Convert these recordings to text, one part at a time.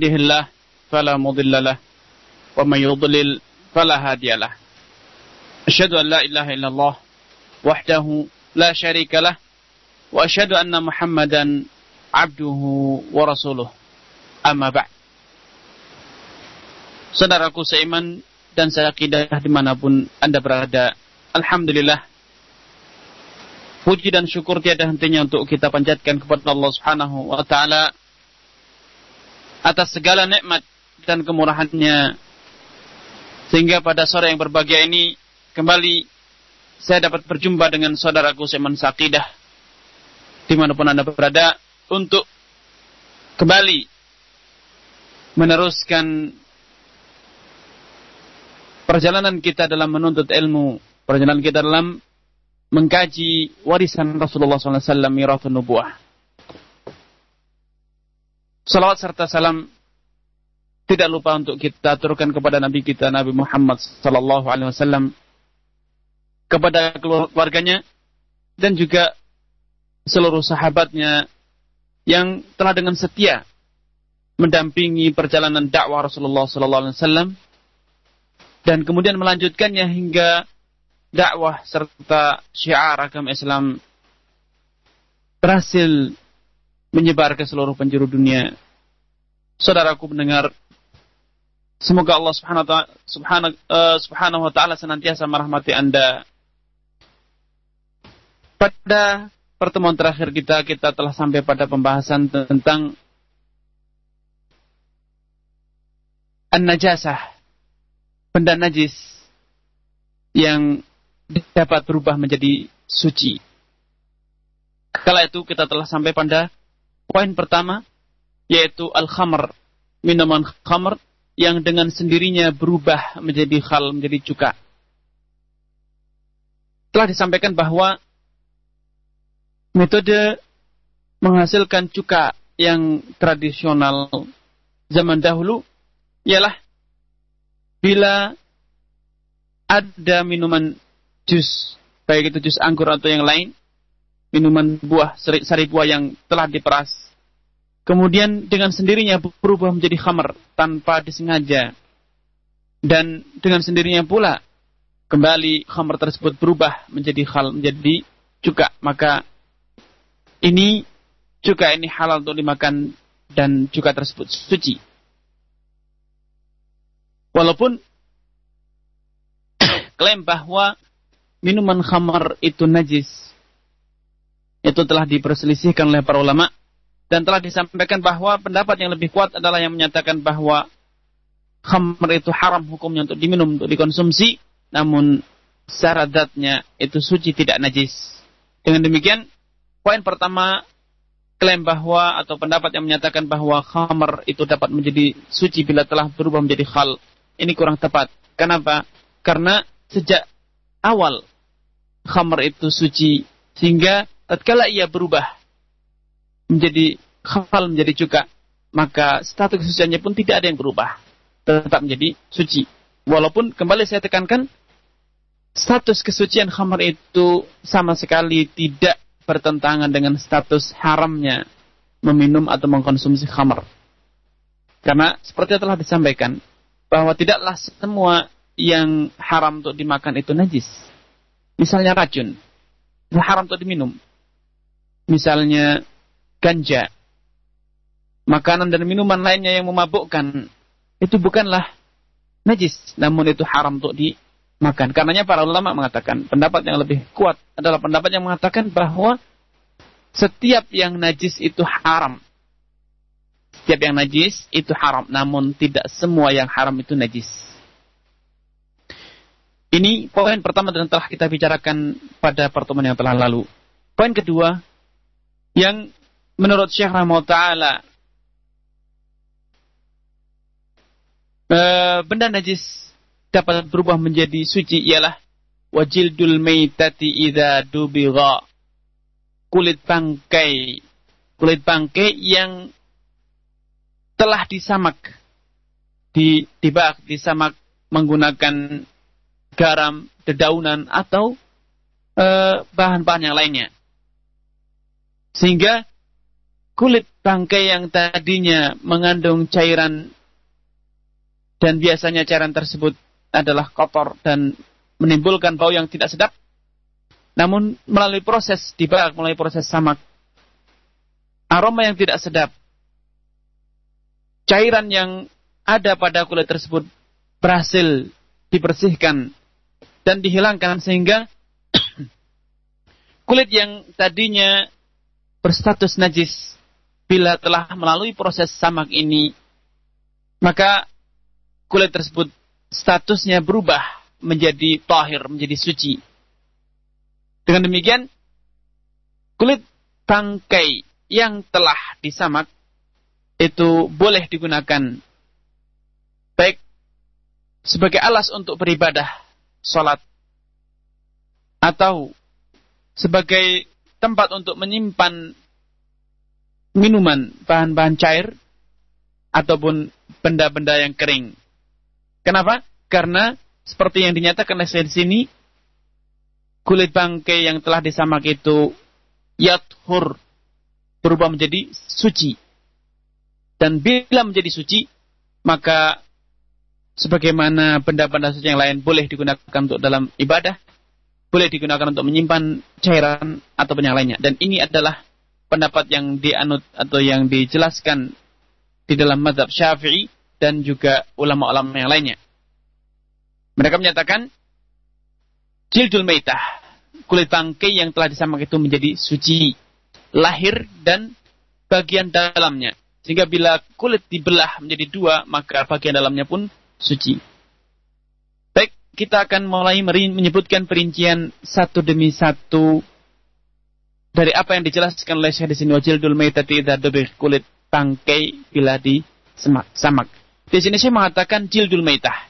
يهده الله فلا مضل له ومن يضلل فلا هادي له أشهد أن لا إله إلا الله وحده لا شريك له وأشهد أن محمدا عبده ورسوله أما بعد Saudaraku seiman dan seakidah di mana pun Anda berada, Alhamdulillah. Puji dan syukur tiada hentinya untuk kita panjatkan kepada Allah Subhanahu wa taala atas segala nikmat dan kemurahannya sehingga pada sore yang berbahagia ini kembali saya dapat berjumpa dengan saudaraku Seman Sakidah di mana pun anda berada untuk kembali meneruskan perjalanan kita dalam menuntut ilmu, perjalanan kita dalam mengkaji warisan Rasulullah SAW mirathun nubuah. Salawat serta salam tidak lupa untuk kita aturkan kepada Nabi kita Nabi Muhammad sallallahu alaihi wasallam kepada keluarganya dan juga seluruh sahabatnya yang telah dengan setia mendampingi perjalanan dakwah Rasulullah sallallahu alaihi wasallam dan kemudian melanjutkannya hingga dakwah serta syiar agama Islam berhasil menyebar ke seluruh penjuru dunia. Saudaraku mendengar, semoga Allah Subhanahu wa taala subhanahu, uh, subhanahu wa taala senantiasa merahmati Anda. Pada pertemuan terakhir kita kita telah sampai pada pembahasan tentang an-najasah, benda najis yang dapat berubah menjadi suci. Kala itu kita telah sampai pada Poin pertama yaitu al-khamr, minuman khamr yang dengan sendirinya berubah menjadi khal, menjadi cuka. Telah disampaikan bahwa metode menghasilkan cuka yang tradisional zaman dahulu ialah bila ada minuman jus, baik itu jus anggur atau yang lain, minuman buah, sari buah yang telah diperas. Kemudian dengan sendirinya berubah menjadi khamar tanpa disengaja. Dan dengan sendirinya pula kembali khamar tersebut berubah menjadi khal, menjadi cuka. Maka ini cuka ini halal untuk dimakan dan cuka tersebut suci. Walaupun klaim bahwa minuman khamar itu najis itu telah diperselisihkan oleh para ulama dan telah disampaikan bahwa pendapat yang lebih kuat adalah yang menyatakan bahwa khamr itu haram hukumnya untuk diminum untuk dikonsumsi. Namun secara zatnya itu suci tidak najis. Dengan demikian poin pertama klaim bahwa atau pendapat yang menyatakan bahwa khamr itu dapat menjadi suci bila telah berubah menjadi khal ini kurang tepat. Kenapa? Karena sejak awal khamr itu suci sehingga tatkala ia berubah menjadi khafal menjadi cuka, maka status kesuciannya pun tidak ada yang berubah. Tetap menjadi suci. Walaupun kembali saya tekankan, status kesucian khamar itu sama sekali tidak bertentangan dengan status haramnya meminum atau mengkonsumsi khamar. Karena seperti yang telah disampaikan, bahwa tidaklah semua yang haram untuk dimakan itu najis. Misalnya racun, haram untuk diminum misalnya ganja, makanan dan minuman lainnya yang memabukkan, itu bukanlah najis, namun itu haram untuk dimakan. Karenanya para ulama mengatakan, pendapat yang lebih kuat adalah pendapat yang mengatakan bahwa setiap yang najis itu haram. Setiap yang najis itu haram, namun tidak semua yang haram itu najis. Ini poin pertama dan telah kita bicarakan pada pertemuan yang telah lalu. Poin kedua, yang menurut Syekh Rahmat Ta'ala e, benda najis dapat berubah menjadi suci ialah wajildul maitati idza dubigha kulit bangkai kulit bangkai yang telah disamak di dibak disamak menggunakan garam, dedaunan atau e, bahan-bahan yang lainnya. Sehingga kulit bangkai yang tadinya mengandung cairan dan biasanya cairan tersebut adalah kotor dan menimbulkan bau yang tidak sedap. Namun melalui proses dibakar, melalui proses samak, aroma yang tidak sedap, cairan yang ada pada kulit tersebut berhasil dibersihkan dan dihilangkan sehingga kulit yang tadinya berstatus najis bila telah melalui proses samak ini maka kulit tersebut statusnya berubah menjadi tahir, menjadi suci. Dengan demikian, kulit bangkai yang telah disamak itu boleh digunakan baik sebagai alas untuk beribadah, sholat, atau sebagai tempat untuk menyimpan minuman, bahan-bahan cair, ataupun benda-benda yang kering. Kenapa? Karena seperti yang dinyatakan di sini, kulit bangkai yang telah disamak itu yathur berubah menjadi suci. Dan bila menjadi suci, maka sebagaimana benda-benda suci yang lain boleh digunakan untuk dalam ibadah, boleh digunakan untuk menyimpan cairan atau yang lainnya. Dan ini adalah pendapat yang dianut atau yang dijelaskan di dalam madhab syafi'i dan juga ulama-ulama yang lainnya. Mereka menyatakan jildul meitah, kulit bangkai yang telah disamak itu menjadi suci, lahir dan bagian dalamnya. Sehingga bila kulit dibelah menjadi dua, maka bagian dalamnya pun suci. Baik, kita akan mulai menyebutkan perincian satu demi satu dari apa yang dijelaskan oleh Syekh di sini wajildul maitati idza kulit bangkai bila di samak. Di sini saya mengatakan jildul maitah.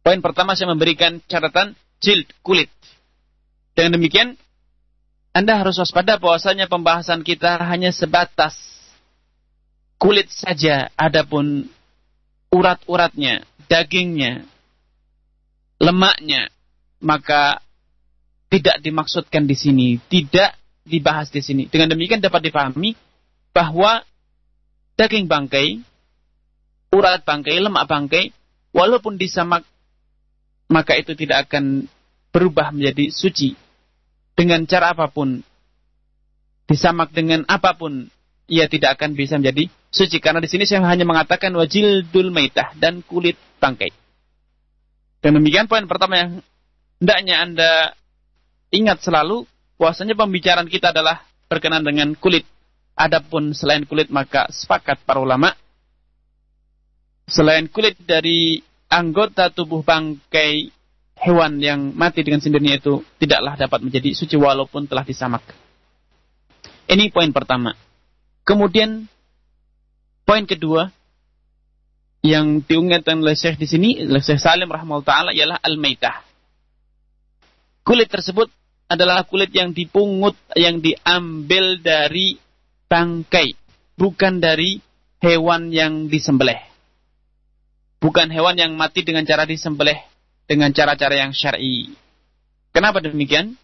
Poin pertama saya memberikan catatan jild, kulit. Dengan demikian, Anda harus waspada bahwasanya pembahasan kita hanya sebatas kulit saja, adapun urat-uratnya, dagingnya, lemaknya, maka tidak dimaksudkan di sini, tidak dibahas di sini. Dengan demikian dapat dipahami bahwa daging bangkai urat bangkai, lemak bangkai, walaupun disamak, maka itu tidak akan berubah menjadi suci. Dengan cara apa pun, disamak dengan apa pun, ia tidak akan bisa menjadi suci. Karena di sini saya hanya mengatakan wajil dul maitah dan kulit bangkai. Dan demikian poin pertama yang hendaknya Anda ingat selalu, bahwasanya pembicaraan kita adalah berkenan dengan kulit. Adapun selain kulit maka sepakat para ulama selain kulit dari anggota tubuh bangkai hewan yang mati dengan sendirinya itu tidaklah dapat menjadi suci walaupun telah disamak. Ini poin pertama. Kemudian poin kedua yang diungkapkan oleh Syekh di sini, oleh Syekh Salim rahimahullah taala ialah al-maitah. Kulit tersebut adalah kulit yang dipungut, yang diambil dari bangkai, bukan dari hewan yang disembelih bukan hewan yang mati dengan cara disembelih dengan cara-cara yang syar'i. Kenapa demikian?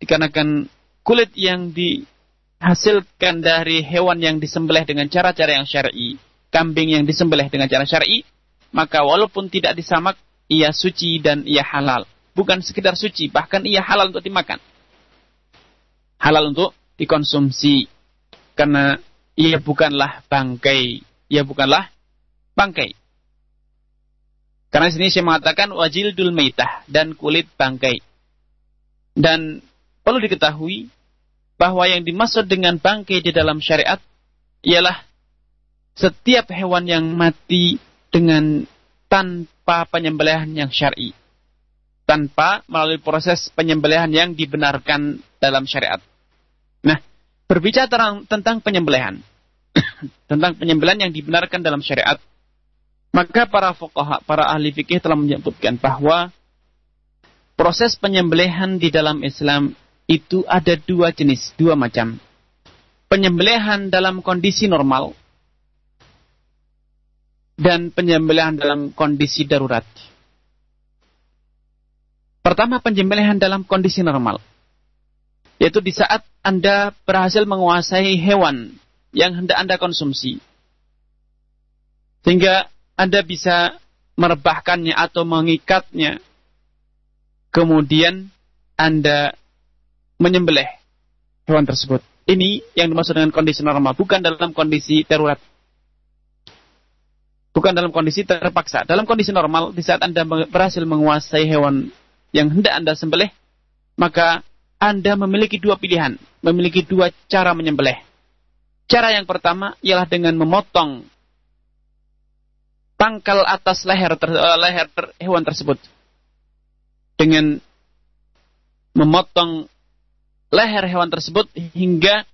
Dikarenakan kulit yang dihasilkan dari hewan yang disembelih dengan cara-cara yang syar'i, kambing yang disembelih dengan cara syar'i, maka walaupun tidak disamak, ia suci dan ia halal. Bukan sekedar suci, bahkan ia halal untuk dimakan. Halal untuk dikonsumsi. Karena ia bukanlah bangkai. Ia bukanlah bangkai. Karena sini saya mengatakan wajildul meitah dan kulit bangkai. Dan perlu diketahui bahwa yang dimaksud dengan bangkai di dalam syariat ialah setiap hewan yang mati dengan tanpa penyembelihan yang syar'i. Tanpa melalui proses penyembelihan yang dibenarkan dalam syariat. Nah, berbicara tentang penyembelihan. tentang penyembelihan yang dibenarkan dalam syariat maka para fuqaha, para ahli fikih telah menyebutkan bahwa proses penyembelihan di dalam Islam itu ada dua jenis, dua macam. Penyembelihan dalam kondisi normal dan penyembelihan dalam kondisi darurat. Pertama, penyembelihan dalam kondisi normal. Yaitu di saat Anda berhasil menguasai hewan yang hendak Anda konsumsi. Sehingga Anda bisa merebahkannya atau mengikatnya. Kemudian Anda menyembelih hewan tersebut. Ini yang dimaksud dengan kondisi normal, bukan dalam kondisi darurat. Bukan dalam kondisi terpaksa. Dalam kondisi normal, di saat Anda berhasil menguasai hewan yang hendak Anda sembelih, maka Anda memiliki dua pilihan, memiliki dua cara menyembelih. Cara yang pertama ialah dengan memotong pangkal atas leher ter, uh, leher ter, hewan tersebut dengan memotong leher hewan tersebut hingga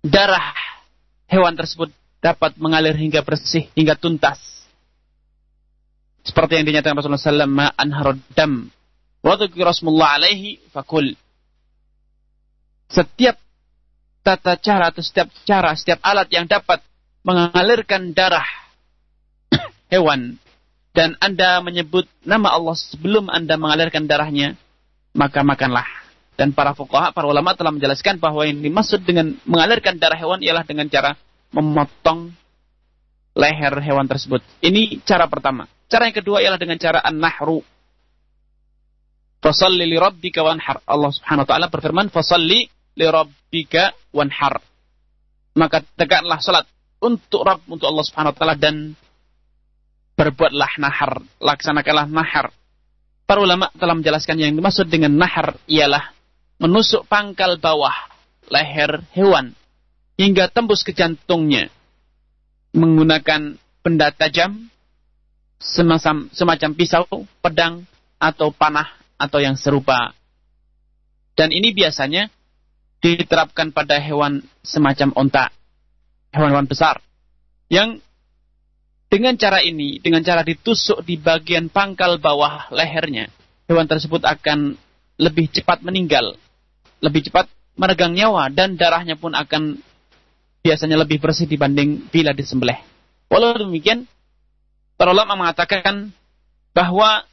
darah hewan tersebut dapat mengalir hingga bersih hingga tuntas. Seperti yang dinyatakan Rasulullah SAW, ma'an harodam. Wadukir Rasulullah alaihi fakul. Setiap tata cara atau setiap cara, setiap alat yang dapat mengalirkan darah hewan dan Anda menyebut nama Allah sebelum Anda mengalirkan darahnya, maka makanlah. Dan para fuqaha, para ulama telah menjelaskan bahwa yang dimaksud dengan mengalirkan darah hewan ialah dengan cara memotong leher hewan tersebut. Ini cara pertama. Cara yang kedua ialah dengan cara an-nahru. Fasalli li rabbika wanhar. Allah Subhanahu wa taala berfirman, "Fasalli li rabbika wanhar." Maka tegaklah salat untuk Rabb, untuk Allah Subhanahu wa taala dan berbuatlah nahar, laksanakanlah nahar. Para ulama telah menjelaskan yang dimaksud dengan nahar ialah menusuk pangkal bawah leher hewan hingga tembus ke jantungnya menggunakan benda tajam semacam, semacam pisau, pedang, atau panah, atau yang serupa. Dan ini biasanya diterapkan pada hewan semacam onta, hewan-hewan besar, yang dengan cara ini, dengan cara ditusuk di bagian pangkal bawah lehernya, hewan tersebut akan lebih cepat meninggal, lebih cepat meregang nyawa, dan darahnya pun akan biasanya lebih bersih dibanding bila disembelih. Walau demikian, para ulama mengatakan bahwa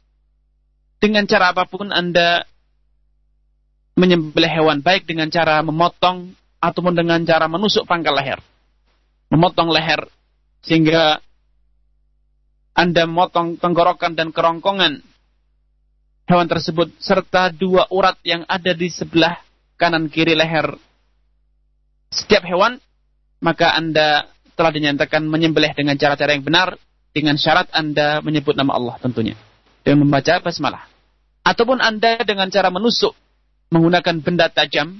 dengan cara apa pun Anda menyembelih hewan, baik dengan cara memotong ataupun dengan cara menusuk pangkal leher. Memotong leher sehingga Anda memotong tenggorokan dan kerongkongan hewan tersebut serta dua urat yang ada di sebelah kanan kiri leher setiap hewan maka Anda telah dinyatakan menyembelih dengan cara-cara yang benar dengan syarat Anda menyebut nama Allah tentunya dengan membaca basmalah. Ataupun Anda dengan cara menusuk menggunakan benda tajam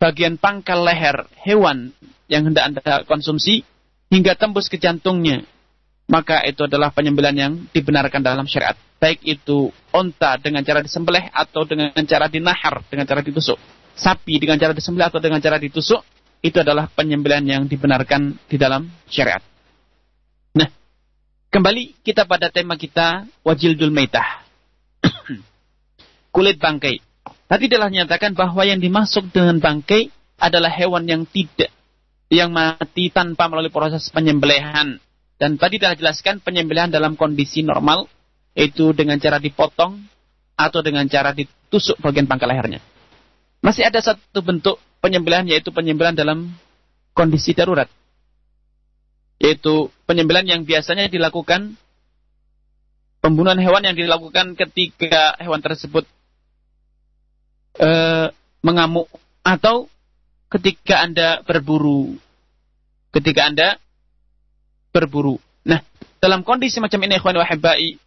bagian pangkal leher hewan yang hendak Anda konsumsi hingga tembus ke jantungnya. Maka itu adalah penyembelihan yang dibenarkan dalam syariat. Baik itu onta dengan cara disembelih atau dengan cara dinahar, dengan cara ditusuk. Sapi dengan cara disembelih atau dengan cara ditusuk itu adalah penyembelihan yang dibenarkan di dalam syariat. Kembali kita pada tema kita wajildul maitah. Kulit bangkai. Tadi telah nyatakan bahwa yang dimasuk dengan bangkai adalah hewan yang tidak yang mati tanpa melalui proses penyembelihan. Dan tadi telah jelaskan penyembelihan dalam kondisi normal yaitu dengan cara dipotong atau dengan cara ditusuk bagian pangkal lehernya. Masih ada satu bentuk penyembelihan yaitu penyembelihan dalam kondisi darurat. Yaitu penyembelihan yang biasanya dilakukan pembunuhan hewan yang dilakukan ketika hewan tersebut e, mengamuk atau ketika Anda berburu. Ketika Anda berburu. Nah, dalam kondisi macam ini ikhwan wahibai,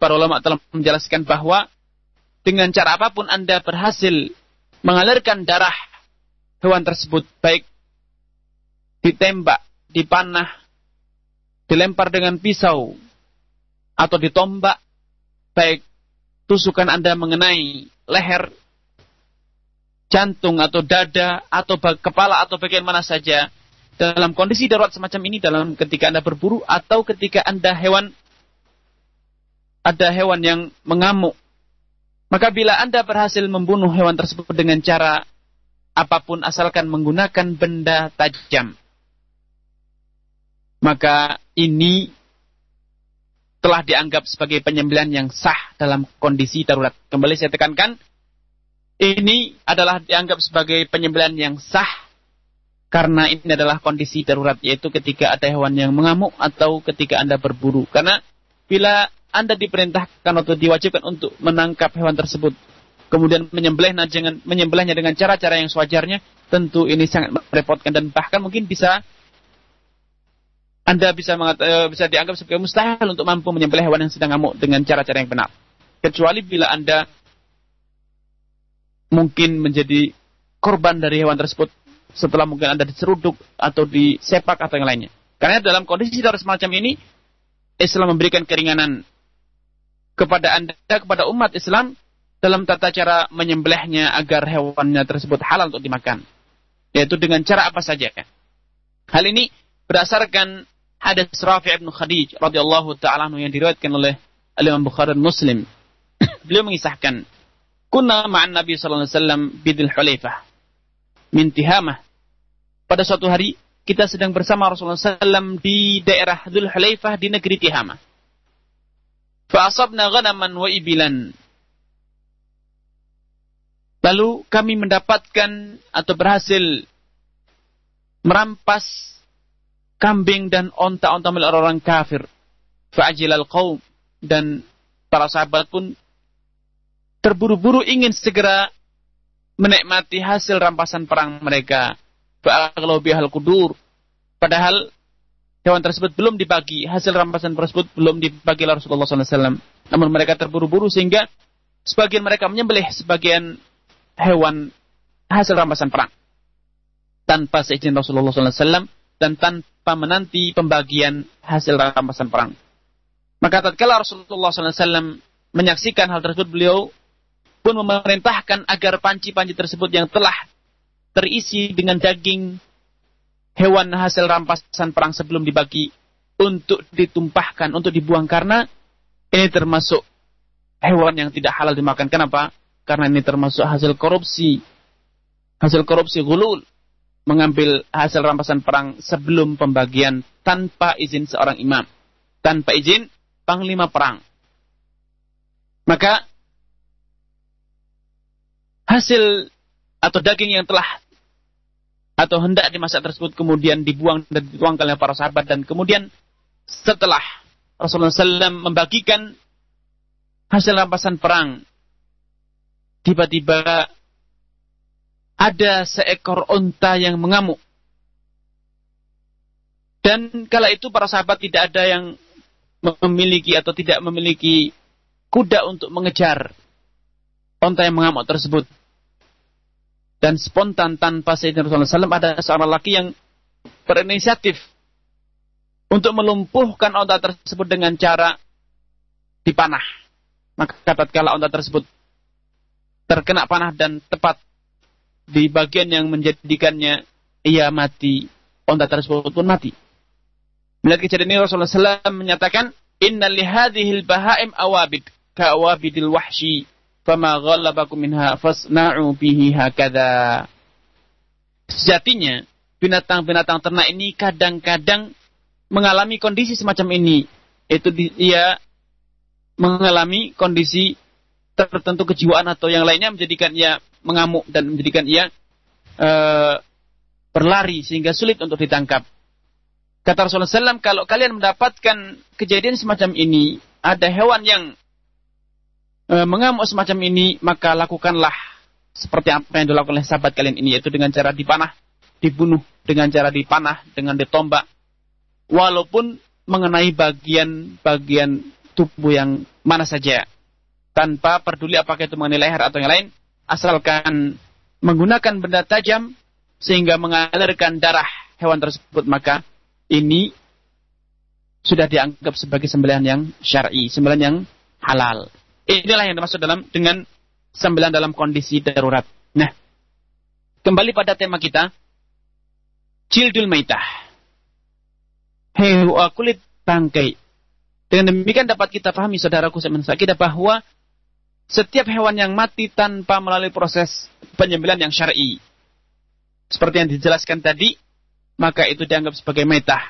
para ulama telah menjelaskan bahwa dengan cara apa pun Anda berhasil mengalirkan darah hewan tersebut baik ditembak, dipanah, dilempar dengan pisau atau ditombak baik tusukan Anda mengenai leher, jantung atau dada atau kepala atau bagian mana saja dalam kondisi darurat semacam ini dalam ketika Anda berburu atau ketika Anda hewan ada hewan yang mengamuk maka bila Anda berhasil membunuh hewan tersebut dengan cara apa pun asalkan menggunakan benda tajam. Maka ini telah dianggap sebagai penyembelihan yang sah dalam kondisi darurat. Kembali saya tekankan, ini adalah dianggap sebagai penyembelihan yang sah karena ini adalah kondisi darurat yaitu ketika ada hewan yang mengamuk atau ketika Anda berburu. Karena bila Anda diperintahkan atau diwajibkan untuk menangkap hewan tersebut kemudian menyembelihnya dengan menyembelihnya dengan cara-cara yang sewajarnya, tentu ini sangat merepotkan dan bahkan mungkin bisa anda bisa mengat, eh, bisa dianggap sebagai mustahil untuk mampu menyembelih hewan yang sedang ngamuk dengan cara-cara yang benar. Kecuali bila Anda mungkin menjadi korban dari hewan tersebut setelah mungkin Anda diseruduk atau disepak atau yang lainnya. Karena dalam kondisi darurat semacam ini, Islam memberikan keringanan kepada Anda, kepada umat Islam dalam tata cara menyembelihnya agar hewannya tersebut halal untuk dimakan. Yaitu dengan cara apa saja. Hal ini berdasarkan hadis Rafi' bin Khadij radhiyallahu taala yang diriwayatkan oleh Imam Bukhari dan Muslim. Beliau mengisahkan, "Kunna ma'an Nabi sallallahu alaihi wasallam bidil Hulaifah min Tihamah." Pada suatu hari kita sedang bersama Rasulullah SAW di daerah Dhul Hulaifah di negeri Tihamah. Fa'asabna ghanaman wa ibilan Lalu kami mendapatkan atau berhasil merampas kambing dan onta-onta milik orang-orang kafir. Fa'ajil al-qawm. Dan para sahabat pun terburu-buru ingin segera menikmati hasil rampasan perang mereka. Fa'aglau bihal kudur. Padahal hewan tersebut belum dibagi. Hasil rampasan tersebut belum dibagi oleh Rasulullah SAW. Namun mereka terburu-buru sehingga sebagian mereka menyembelih sebagian hewan hasil rampasan perang tanpa seizin Rasulullah SAW dan tanpa menanti pembagian hasil rampasan perang. Maka tatkala Rasulullah SAW menyaksikan hal tersebut, beliau pun memerintahkan agar panci-panci tersebut yang telah terisi dengan daging hewan hasil rampasan perang sebelum dibagi untuk ditumpahkan, untuk dibuang karena ini termasuk hewan yang tidak halal dimakan. Kenapa? karena ini termasuk hasil korupsi. Hasil korupsi gulul. Mengambil hasil rampasan perang sebelum pembagian tanpa izin seorang imam. Tanpa izin panglima perang. Maka hasil atau daging yang telah atau hendak dimasak tersebut kemudian dibuang dan dituangkan oleh para sahabat dan kemudian setelah Rasulullah SAW membagikan hasil rampasan perang tiba-tiba ada seekor unta yang mengamuk. Dan kala itu para sahabat tidak ada yang memiliki atau tidak memiliki kuda untuk mengejar unta yang mengamuk tersebut. Dan spontan tanpa Sayyidina Rasulullah SAW ada seorang laki yang berinisiatif untuk melumpuhkan unta tersebut dengan cara dipanah. Maka tatkala unta tersebut terkena panah dan tepat di bagian yang menjadikannya ia mati, onta tersebut pun mati. Melihat kejadian ini Rasulullah SAW menyatakan, Inna lihadihil bahaim awabid, ka'awabidil wahshi, fama ghalabakum minha fasna'u bihi hakada. Sejatinya, binatang-binatang ternak ini kadang-kadang mengalami kondisi semacam ini. Itu dia mengalami kondisi tertentu kejiwaan atau yang lainnya menjadikan ia mengamuk dan menjadikan ia e, berlari sehingga sulit untuk ditangkap. Kata Rasulullah SAW, kalau kalian mendapatkan kejadian semacam ini, ada hewan yang e, mengamuk semacam ini, maka lakukanlah seperti apa yang dilakukan oleh sahabat kalian ini, yaitu dengan cara dipanah, dibunuh, dengan cara dipanah, dengan ditombak, walaupun mengenai bagian-bagian tubuh yang mana saja tanpa peduli apakah itu mengenai leher atau yang lain, asalkan menggunakan benda tajam sehingga mengalirkan darah hewan tersebut, maka ini sudah dianggap sebagai sembelihan yang syar'i, sembelihan yang halal. Inilah yang dimaksud dalam dengan sembelihan dalam kondisi darurat. Nah, kembali pada tema kita, cildul maitah. Hewa kulit bangkai. Dengan demikian dapat kita pahami saudaraku kita bahwa setiap hewan yang mati tanpa melalui proses penyembelihan yang syar'i. Seperti yang dijelaskan tadi, maka itu dianggap sebagai metah.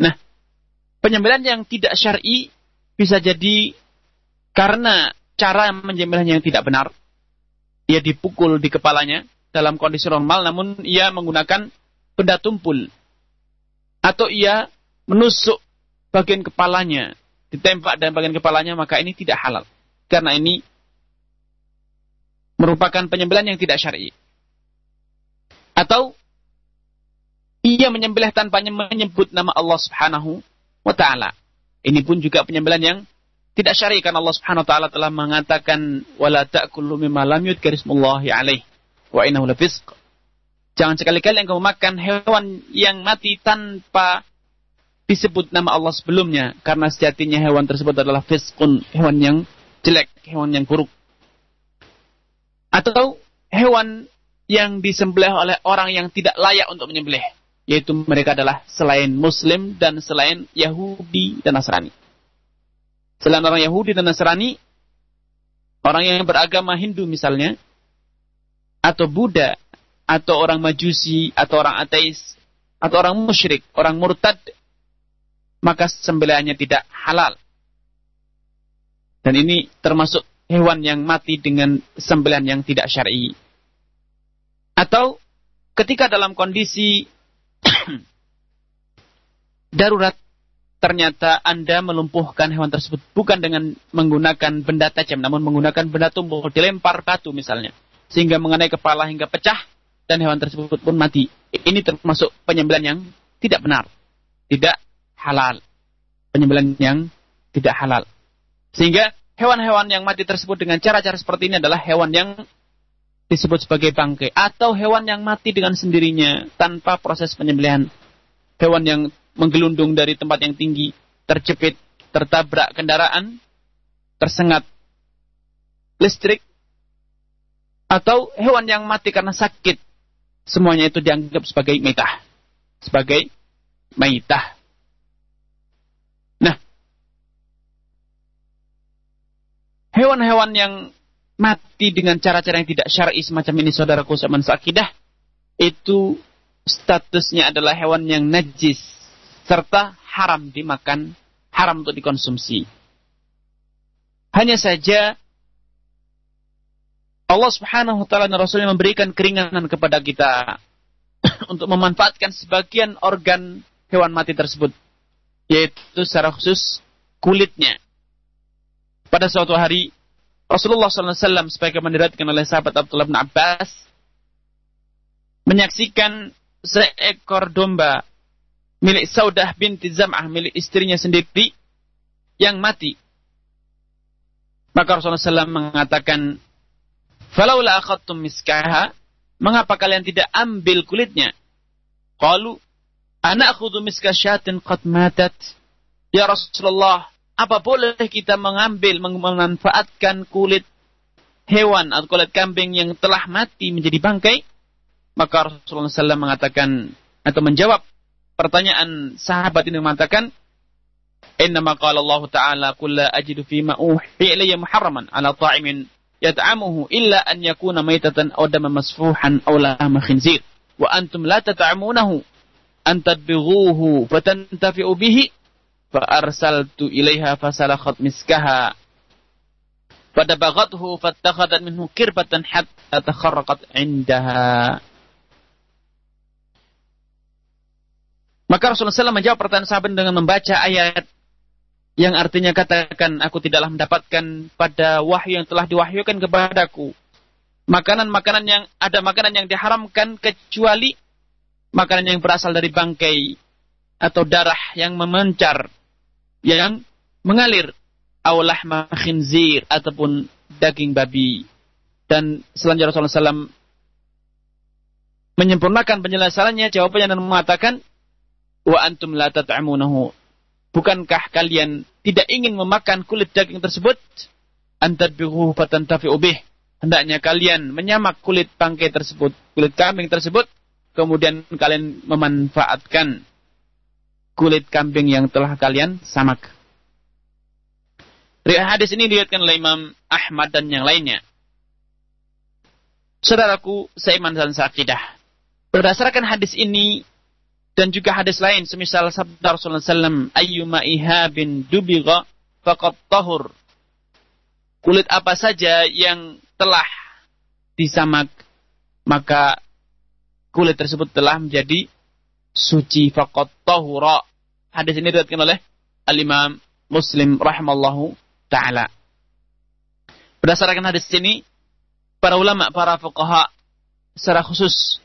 Nah, penyembelihan yang tidak syar'i bisa jadi karena cara menyembelihnya yang tidak benar. Ia dipukul di kepalanya dalam kondisi normal, namun ia menggunakan benda tumpul atau ia menusuk bagian kepalanya, ditembak dan bagian kepalanya, maka ini tidak halal. Karena ini merupakan penyembelihan yang tidak syar'i. Atau ia menyembelih tanpa menyebut nama Allah Subhanahu wa taala. Ini pun juga penyembelihan yang tidak syar'i karena Allah Subhanahu wa taala telah mengatakan wala ta'kulu mimma lam yudhkar ismullahi alaih wa innahu lafisq. Jangan sekali-kali engkau makan hewan yang mati tanpa disebut nama Allah sebelumnya karena sejatinya hewan tersebut adalah fiskun, hewan yang jelek, hewan yang buruk. Atau hewan yang disembelih oleh orang yang tidak layak untuk menyembelih, yaitu mereka adalah selain muslim dan selain Yahudi dan Nasrani. Selain orang Yahudi dan Nasrani, orang yang beragama Hindu misalnya, atau Buddha, atau orang Majusi, atau orang ateis, atau orang musyrik, orang murtad, maka sembelihannya tidak halal. Dan ini termasuk hewan yang mati dengan sembelihan yang tidak syar'i. Atau ketika dalam kondisi darurat ternyata Anda melumpuhkan hewan tersebut bukan dengan menggunakan benda tajam namun menggunakan benda tumpul dilempar batu misalnya sehingga mengenai kepala hingga pecah dan hewan tersebut pun mati. Ini termasuk penyembelihan yang tidak benar. Tidak halal. Penyembelihan yang tidak halal. Sehingga hewan-hewan yang mati tersebut dengan cara-cara seperti ini adalah hewan yang disebut sebagai bangkai atau hewan yang mati dengan sendirinya tanpa proses penyembelihan. Hewan yang menggelundung dari tempat yang tinggi, terjepit, tertabrak kendaraan, tersengat listrik, atau hewan yang mati karena sakit. Semuanya itu dianggap sebagai mitah. Sebagai maitah. Hewan-hewan yang mati dengan cara-cara yang tidak syar'i semacam ini saudaraku zaman sakidah itu statusnya adalah hewan yang najis serta haram dimakan, haram untuk dikonsumsi. Hanya saja Allah Subhanahu wa taala dan Rasulnya memberikan keringanan kepada kita untuk memanfaatkan sebagian organ hewan mati tersebut yaitu secara khusus kulitnya pada suatu hari Rasulullah SAW sebagai diriwayatkan oleh sahabat Abdullah bin Abbas menyaksikan seekor domba milik Saudah binti Zam'ah milik istrinya sendiri yang mati. Maka Rasulullah SAW mengatakan, Falaula akhadtum miskaha, mengapa kalian tidak ambil kulitnya? Qalu, anak khudu miskah syatin qad. Ya Rasulullah, apa boleh kita mengambil, memanfaatkan kulit hewan atau kulit kambing yang telah mati menjadi bangkai? Maka Rasulullah SAW mengatakan atau menjawab pertanyaan sahabat ini mengatakan, Innama qala Allah Ta'ala kulla ajidu fima uhi ilayya muharraman ala ta'imin yat'amuhu illa an yakuna maitatan aw daman masfuhan aw lahma khinzir wa antum la tat'amunahu an tadbighuhu fatantafi'u bihi Ilaiha miskaha. Pada minhu kirbatan. Maka Rasulullah SAW menjawab pertanyaan sahabat dengan membaca ayat yang artinya katakan aku tidaklah mendapatkan pada wahyu yang telah diwahyukan kepadaku makanan-makanan yang ada makanan yang diharamkan kecuali makanan yang berasal dari bangkai atau darah yang memencar yang mengalir aulah khinzir ataupun daging babi. Dan selanjutnya Rasulullah SAW menyempurnakan penjelasannya, jawabannya dan mengatakan, wa antum la tat'amunahu. Bukankah kalian tidak ingin memakan kulit daging tersebut? Antadbihu fatantafi'u bih. Hendaknya kalian menyamak kulit bangkai tersebut, kulit kambing tersebut, kemudian kalian memanfaatkan kulit kambing yang telah kalian samak. Riwayat hadis ini dilihatkan oleh Imam Ahmad dan yang lainnya. Saudaraku, seiman dan sakidah. Berdasarkan hadis ini dan juga hadis lain semisal sabda Rasulullah SAW ayyuma ihabin dubigha faqad tahur kulit apa saja yang telah disamak maka kulit tersebut telah menjadi suci faqat tahura. Hadis ini diriwayatkan oleh Al-Imam Muslim rahimallahu taala. Berdasarkan hadis ini, para ulama, para fuqaha secara khusus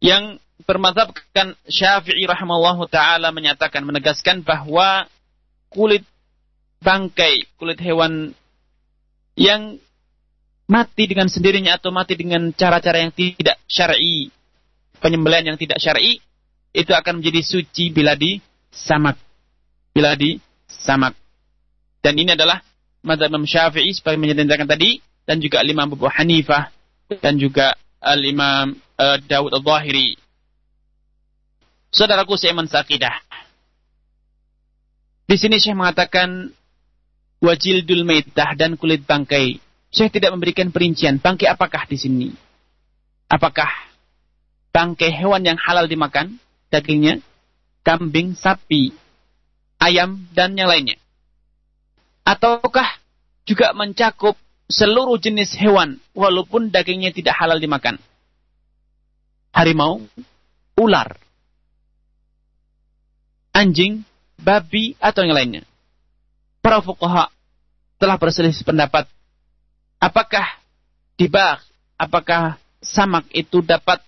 yang bermadzhabkan Syafi'i rahimallahu taala menyatakan menegaskan bahwa kulit bangkai, kulit hewan yang mati dengan sendirinya atau mati dengan cara-cara yang tidak syar'i, penyembelihan yang tidak syar'i, itu akan menjadi suci bila di samak. Bila di samak. Dan ini adalah mazhab Imam Syafi'i seperti menyatakan tadi dan juga Imam Abu Hanifah dan juga Al-Imam uh, Dawud Al-Zahiri. Saudaraku seiman sakidah. Di sini Syekh mengatakan wajildul maitah dan kulit bangkai saya tidak memberikan perincian bangkai apakah di sini. Apakah bangkai hewan yang halal dimakan dagingnya, kambing, sapi, ayam dan yang lainnya. Ataukah juga mencakup seluruh jenis hewan walaupun dagingnya tidak halal dimakan. Harimau, ular, anjing, babi atau yang lainnya. Para fuqaha telah berselisih pendapat apakah dibak, apakah samak itu dapat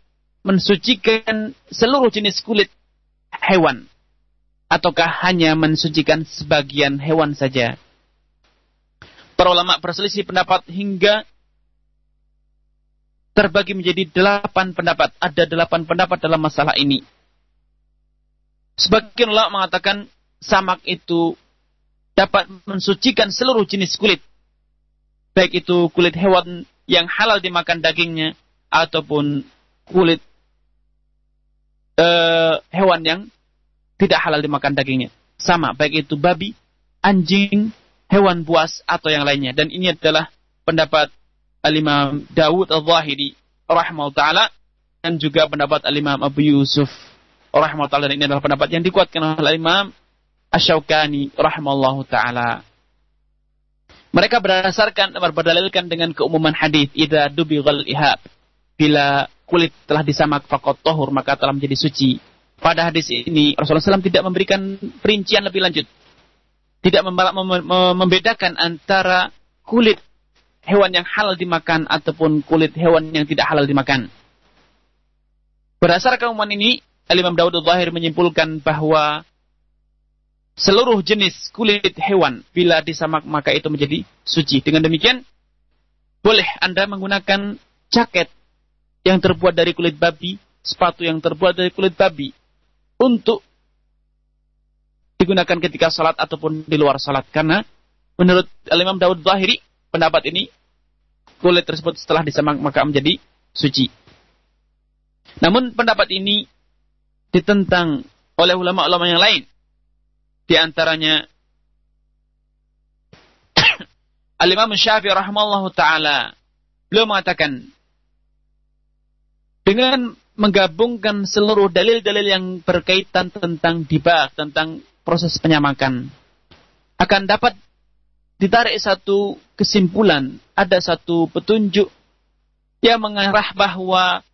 mensucikan seluruh jenis kulit hewan ataukah hanya mensucikan sebagian hewan saja. Para ulama berselisih pendapat hingga terbagi menjadi delapan pendapat. Ada delapan pendapat dalam masalah ini. Sebagian ulama mengatakan samak itu dapat mensucikan seluruh jenis kulit baik itu kulit hewan yang halal dimakan dagingnya ataupun kulit uh, hewan yang tidak halal dimakan dagingnya. Sama, baik itu babi, anjing, hewan buas atau yang lainnya. Dan ini adalah pendapat Al-Imam Dawud Al-Zahiri ta'ala dan juga pendapat Al-Imam Abu Yusuf ta'ala. Ini adalah pendapat yang dikuatkan oleh Al-Imam Ash-Shawkani rahimahullah ta'ala. Mereka berdasarkan berdalilkan dengan keumuman hadis idza dubighal ihab. Bila kulit telah disamak faqat tahur maka telah menjadi suci. Pada hadis ini Rasulullah SAW tidak memberikan perincian lebih lanjut. Tidak membedakan antara kulit hewan yang halal dimakan ataupun kulit hewan yang tidak halal dimakan. Berdasarkan keumuman ini, Al-Imam Dawud al-Zahir menyimpulkan bahwa seluruh jenis kulit hewan bila disamak maka itu menjadi suci. Dengan demikian boleh Anda menggunakan jaket yang terbuat dari kulit babi, sepatu yang terbuat dari kulit babi untuk digunakan ketika salat ataupun di luar salat. Karena menurut Imam Daud Zahiri pendapat ini kulit tersebut setelah disamak maka menjadi suci. Namun pendapat ini ditentang oleh ulama-ulama yang lain. Di antaranya Al-Imam Syafi'i rahimallahu taala. Beliau mengatakan dengan menggabungkan seluruh dalil-dalil yang berkaitan tentang dibak, tentang proses penyamakan akan dapat ditarik satu kesimpulan, ada satu petunjuk yang mengarah bahwa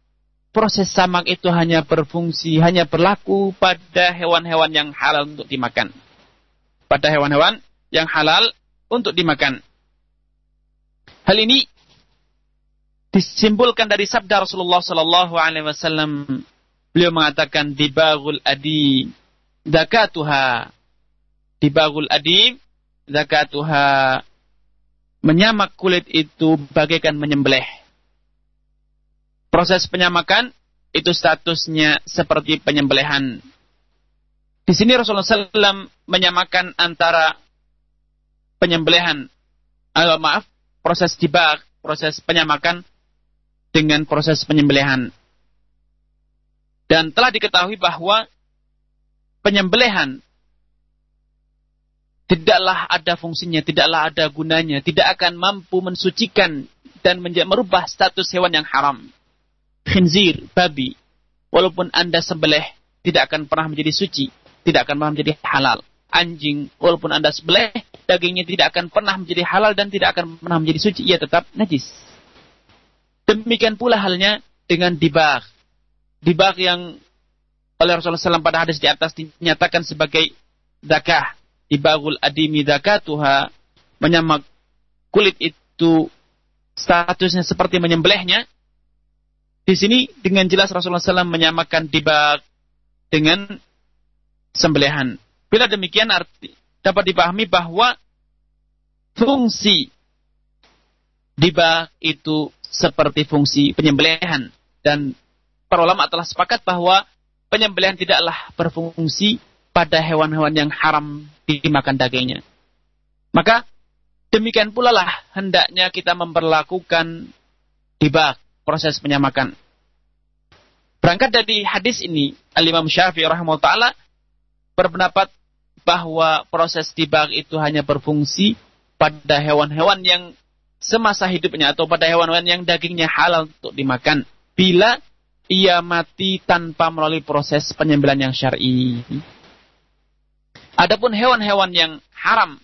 proses samak itu hanya berfungsi, hanya berlaku pada hewan-hewan yang halal untuk dimakan. Pada hewan-hewan yang halal untuk dimakan. Hal ini disimpulkan dari sabda Rasulullah Sallallahu Alaihi Wasallam. Beliau mengatakan dibagul adi zakatuha. Dibagul adi zakatuha. Menyamak kulit itu bagaikan menyembelih proses penyamakan itu statusnya seperti penyembelihan. Di sini Rasulullah SAW menyamakan antara penyembelihan, maaf, proses dibak, proses penyamakan dengan proses penyembelihan. Dan telah diketahui bahwa penyembelihan tidaklah ada fungsinya, tidaklah ada gunanya, tidak akan mampu mensucikan dan merubah status hewan yang haram khinzir, babi, walaupun Anda sembelih, tidak akan pernah menjadi suci, tidak akan pernah menjadi halal. Anjing, walaupun Anda sembelih, dagingnya tidak akan pernah menjadi halal dan tidak akan pernah menjadi suci, ia tetap najis. Demikian pula halnya dengan dibak. Dibak yang oleh Rasulullah SAW pada hadis di atas dinyatakan sebagai zakah. Ibagul adimi zakatuha menyamak kulit itu statusnya seperti menyembelihnya. Di sini dengan jelas Rasulullah SAW menyamakan dibag dengan sembelihan. Bila demikian arti dapat dipahami bahwa fungsi dibag itu seperti fungsi penyembelihan dan para ulama telah sepakat bahwa penyembelihan tidaklah berfungsi pada hewan-hewan yang haram dimakan dagingnya. Maka demikian pula lah hendaknya kita memperlakukan dibak proses penyamakan. Berangkat dari hadis ini, Al-Imam Syafi'i rahimahullah ta'ala berpendapat bahwa proses dibak itu hanya berfungsi pada hewan-hewan yang semasa hidupnya atau pada hewan-hewan yang dagingnya halal untuk dimakan. Bila ia mati tanpa melalui proses penyembelihan yang syar'i. Adapun hewan-hewan yang haram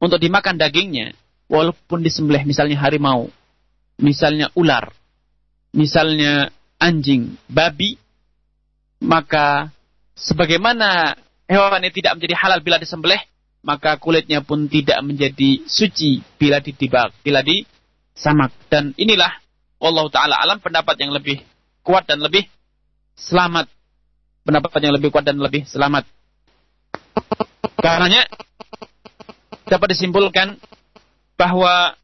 untuk dimakan dagingnya, walaupun disembelih misalnya harimau, misalnya ular, misalnya anjing, babi, maka sebagaimana hewan ini tidak menjadi halal bila disembelih, maka kulitnya pun tidak menjadi suci bila ditibak, bila disamak. Dan inilah Allah Ta'ala alam pendapat yang lebih kuat dan lebih selamat. Pendapat yang lebih kuat dan lebih selamat. Karenanya dapat disimpulkan bahwa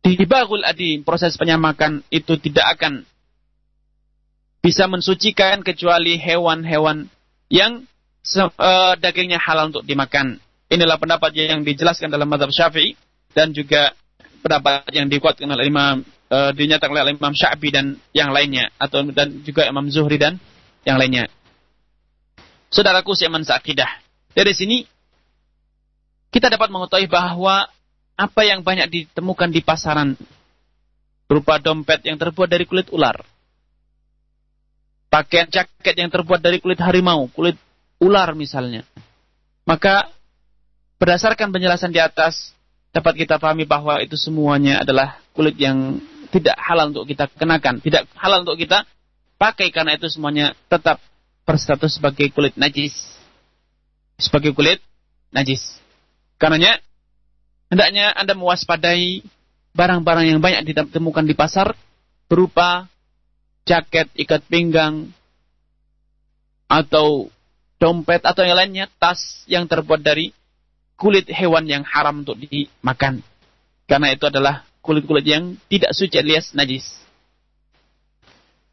di bagul adi proses penyamakan itu tidak akan bisa mensucikan kecuali hewan-hewan yang uh, dagingnya halal untuk dimakan. Inilah pendapat yang dijelaskan dalam madhab syafi'i dan juga pendapat yang dikuatkan oleh Imam uh, dinyatakan oleh Imam Syafi'i dan yang lainnya atau dan juga Imam Zuhri dan yang lainnya. Saudaraku seiman seakidah. Dari sini kita dapat mengetahui bahwa apa yang banyak ditemukan di pasaran berupa dompet yang terbuat dari kulit ular, pakaian jaket yang terbuat dari kulit harimau, kulit ular misalnya. Maka berdasarkan penjelasan di atas dapat kita pahami bahwa itu semuanya adalah kulit yang tidak halal untuk kita kenakan, tidak halal untuk kita pakai karena itu semuanya tetap berstatus sebagai kulit najis. Sebagai kulit najis. Karenanya hendaknya Anda mewaspadai barang-barang yang banyak ditemukan di pasar berupa jaket ikat pinggang atau dompet atau yang lainnya, tas yang terbuat dari kulit hewan yang haram untuk dimakan. Karena itu adalah kulit-kulit yang tidak suci alias najis.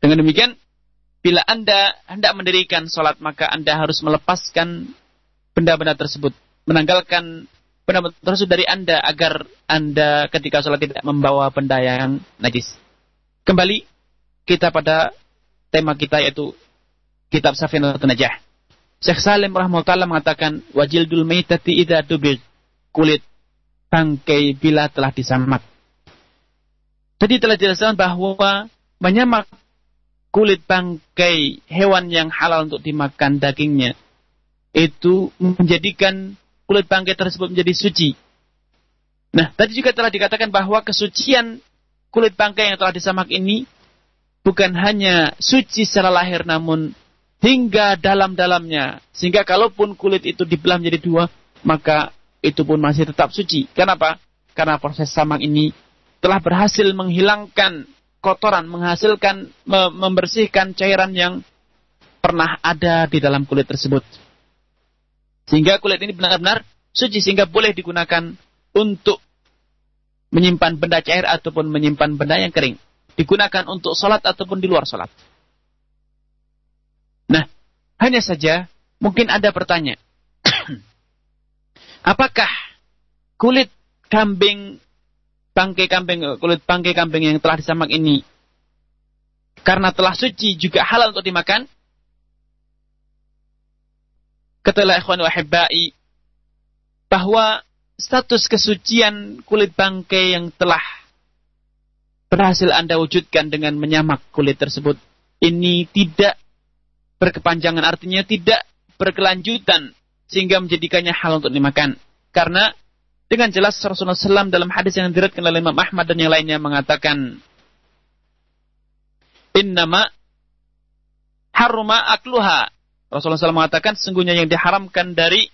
Dengan demikian, bila Anda hendak mendirikan sholat, maka Anda harus melepaskan benda-benda tersebut. Menanggalkan benda tersebut dari Anda agar Anda ketika sholat tidak membawa benda yang najis. Kembali kita pada tema kita yaitu kitab Safinatun Najah. Syekh Salim rahimahullah mengatakan wajil dul maitati idza dubir kulit bangkai bila telah disamak. Jadi telah dijelaskan bahwa menyamak kulit bangkai hewan yang halal untuk dimakan dagingnya itu menjadikan kulit bangkai tersebut menjadi suci. Nah, tadi juga telah dikatakan bahwa kesucian kulit bangkai yang telah disamak ini bukan hanya suci secara lahir namun hingga dalam-dalamnya. Sehingga kalaupun kulit itu dibelah menjadi dua, maka itu pun masih tetap suci. Kenapa? Karena proses samang ini telah berhasil menghilangkan kotoran, menghasilkan, membersihkan cairan yang pernah ada di dalam kulit tersebut. Sehingga kulit ini benar-benar suci sehingga boleh digunakan untuk menyimpan benda cair ataupun menyimpan benda yang kering. Digunakan untuk sholat ataupun di luar sholat. Hanya saja mungkin ada bertanya. Apakah kulit kambing bangkai kambing, kulit bangkai kambing yang telah disamak ini karena telah suci juga halal untuk dimakan? Katalah ikhwan wahibbai bahwa status kesucian kulit bangkai yang telah berhasil Anda wujudkan dengan menyamak kulit tersebut ini tidak berkepanjangan artinya tidak berkelanjutan sehingga menjadikannya hal untuk dimakan karena dengan jelas Rasulullah SAW dalam hadis yang diriwayatkan oleh Imam Ahmad dan yang lainnya mengatakan, Innama haruma akluha. Rasulullah SAW mengatakan sesungguhnya yang diharamkan dari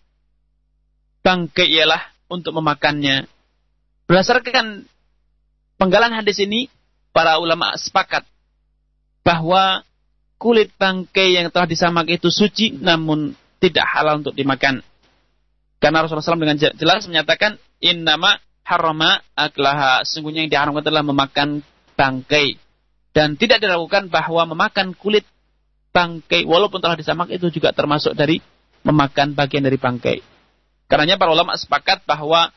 bangkai ialah untuk memakannya. Berdasarkan penggalan hadis ini, para ulama sepakat bahwa kulit bangkai yang telah disamak itu suci namun tidak halal untuk dimakan. Karena Rasulullah SAW dengan jelas menyatakan innama harama aklaha. Sungguhnya yang diharamkan adalah memakan bangkai. Dan tidak diragukan bahwa memakan kulit bangkai walaupun telah disamak itu juga termasuk dari memakan bagian dari bangkai. Karena para ulama sepakat bahwa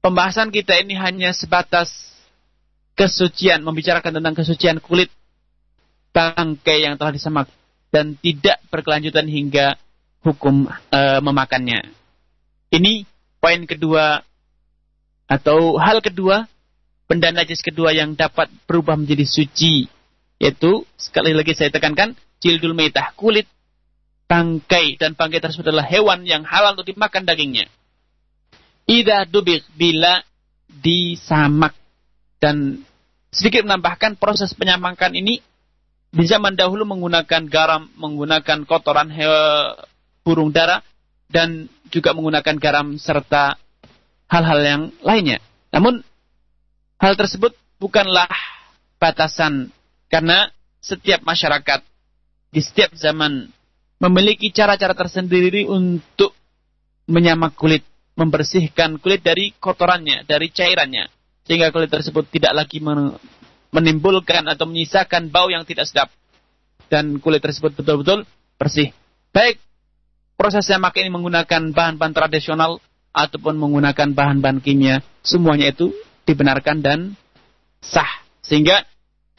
pembahasan kita ini hanya sebatas kesucian, membicarakan tentang kesucian kulit bangkai yang telah disamak dan tidak berkelanjutan hingga hukum e, memakannya. Ini poin kedua atau hal kedua, benda najis kedua yang dapat berubah menjadi suci. Yaitu, sekali lagi saya tekankan, jildul meitah, kulit, bangkai, dan bangkai tersebut adalah hewan yang halal untuk dimakan dagingnya. Ida dubik, bila disamak. Dan sedikit menambahkan proses penyamakan ini di zaman dahulu menggunakan garam, menggunakan kotoran hewan, burung dara, dan juga menggunakan garam serta hal-hal yang lainnya. Namun hal tersebut bukanlah batasan karena setiap masyarakat di setiap zaman memiliki cara-cara tersendiri untuk menyamak kulit, membersihkan kulit dari kotorannya, dari cairannya, sehingga kulit tersebut tidak lagi menimbulkan atau menyisakan bau yang tidak sedap dan kulit tersebut betul-betul bersih. Baik proses semak ini menggunakan bahan-bahan tradisional ataupun menggunakan bahan-bahan kimia, semuanya itu dibenarkan dan sah. Sehingga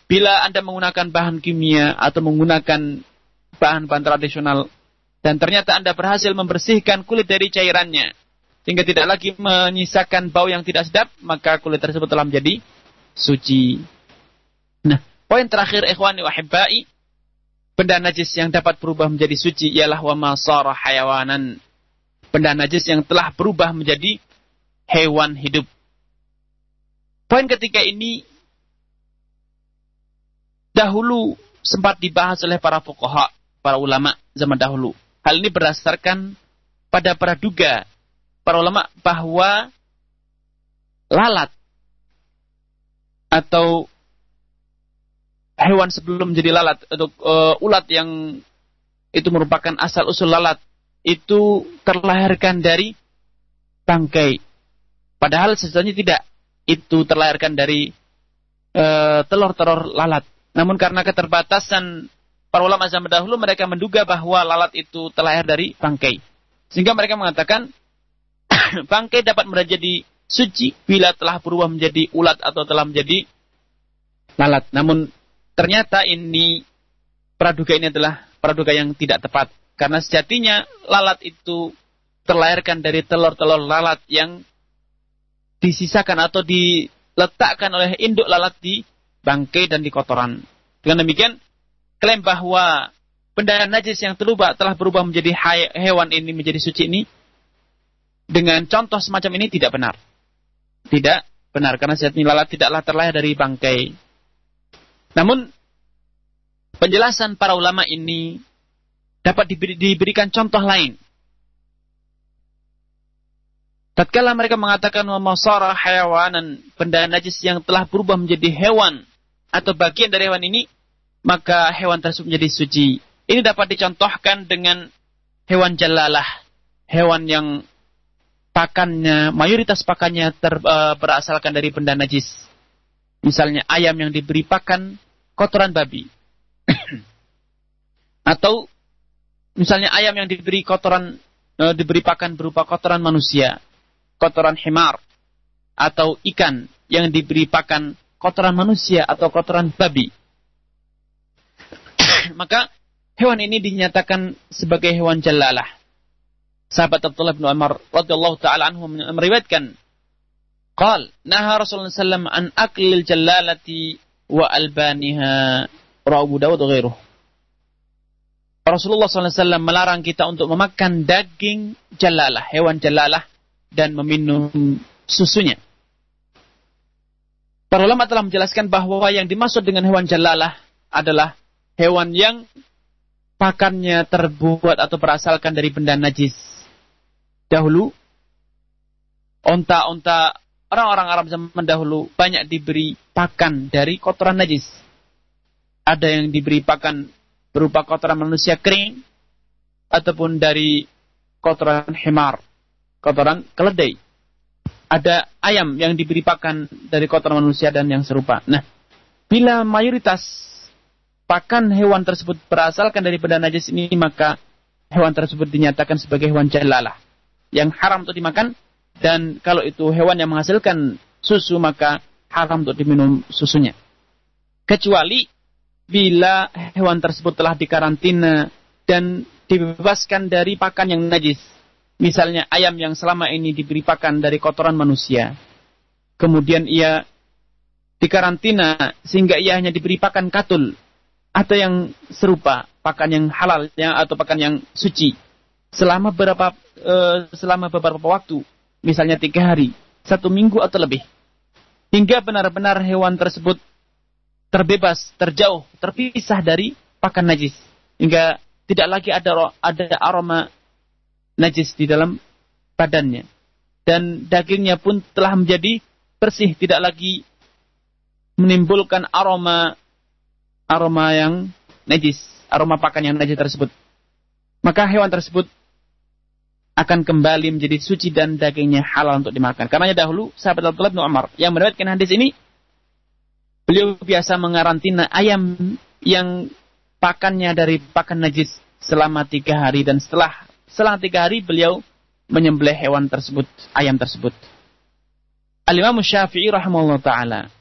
bila Anda menggunakan bahan kimia atau menggunakan bahan-bahan tradisional dan ternyata Anda berhasil membersihkan kulit dari cairannya sehingga tidak lagi menyisakan bau yang tidak sedap, maka kulit tersebut telah menjadi suci. Nah, poin terakhir ikhwani wahibai Benda najis yang dapat berubah menjadi suci ialah wa masara hayawanan. Benda najis yang telah berubah menjadi hewan hidup. Poin ketiga ini dahulu sempat dibahas oleh para fuqaha, para ulama zaman dahulu. Hal ini berdasarkan pada praduga para ulama bahwa lalat atau hewan sebelum menjadi lalat atau uh, ulat yang itu merupakan asal usul lalat itu terlahirkan dari bangkai. Padahal sesungguhnya tidak. Itu terlahirkan dari uh, telur-telur lalat. Namun karena keterbatasan para ulama zaman dahulu mereka menduga bahwa lalat itu terlahir dari bangkai. Sehingga mereka mengatakan bangkai dapat menjadi suci bila telah berubah menjadi ulat atau telah menjadi lalat. Namun ternyata ini praduga ini adalah praduga yang tidak tepat. Karena sejatinya lalat itu terlahirkan dari telur-telur lalat yang disisakan atau diletakkan oleh induk lalat di bangkai dan di kotoran. Dengan demikian, klaim bahwa benda najis yang terubah telah berubah menjadi hewan ini menjadi suci ini dengan contoh semacam ini tidak benar. Tidak benar karena sejatinya lalat tidaklah terlahir dari bangkai namun penjelasan para ulama ini dapat diberi, diberikan contoh lain. Tatkala mereka mengatakan masara hayawanan benda najis yang telah berubah menjadi hewan atau bagian dari hewan ini, maka hewan tersebut menjadi suci. Ini dapat dicontohkan dengan hewan jalalah, hewan yang pakannya, mayoritas pakannya ter, uh, berasalkan dari benda najis. Misalnya ayam yang diberi pakan kotoran babi. Atau misalnya ayam yang diberi kotoran e, diberi pakan berupa kotoran manusia, kotoran himar atau ikan yang diberi pakan kotoran manusia atau kotoran babi. Maka hewan ini dinyatakan sebagai hewan jalalah. Sahabat Abdullah bin Umar radhiyallahu taala anhu meriwayatkan Qal, naha Rasulullah sallam an aklil jalalati wa albaniha Abu Dawud ghairuh. Rasulullah SAW melarang kita untuk memakan daging jalalah, hewan jalalah, dan meminum susunya. Para ulama telah menjelaskan bahwa yang dimaksud dengan hewan jalalah adalah hewan yang pakannya terbuat atau berasalkan dari benda najis. Dahulu, onta-onta orang-orang Arab zaman dahulu banyak diberi pakan dari kotoran najis. Ada yang diberi pakan berupa kotoran manusia kering, ataupun dari kotoran hemar, kotoran keledai. Ada ayam yang diberi pakan dari kotoran manusia dan yang serupa. Nah, bila mayoritas pakan hewan tersebut berasalkan dari benda najis ini, maka hewan tersebut dinyatakan sebagai hewan jalalah. Yang haram untuk dimakan, dan kalau itu hewan yang menghasilkan susu, maka haram untuk diminum susunya. Kecuali bila hewan tersebut telah dikarantina dan dibebaskan dari pakan yang najis. Misalnya ayam yang selama ini diberi pakan dari kotoran manusia. Kemudian ia dikarantina sehingga ia hanya diberi pakan katul atau yang serupa pakan yang halal atau pakan yang suci selama beberapa uh, selama beberapa waktu misalnya tiga hari satu minggu atau lebih hingga benar-benar hewan tersebut terbebas terjauh terpisah dari pakan najis. Hingga tidak lagi ada ada aroma najis di dalam badannya. Dan dagingnya pun telah menjadi bersih tidak lagi menimbulkan aroma aroma yang najis aroma pakan yang najis tersebut. Maka hewan tersebut akan kembali menjadi suci dan dagingnya halal untuk dimakan. Karena dahulu sahabat Abdullah bin Umar yang meriwayatkan hadis ini beliau biasa mengarantina ayam yang pakannya dari pakan najis selama tiga hari dan setelah setelah tiga hari beliau menyembelih hewan tersebut, ayam tersebut. Al-Imam Syafi'i ta'ala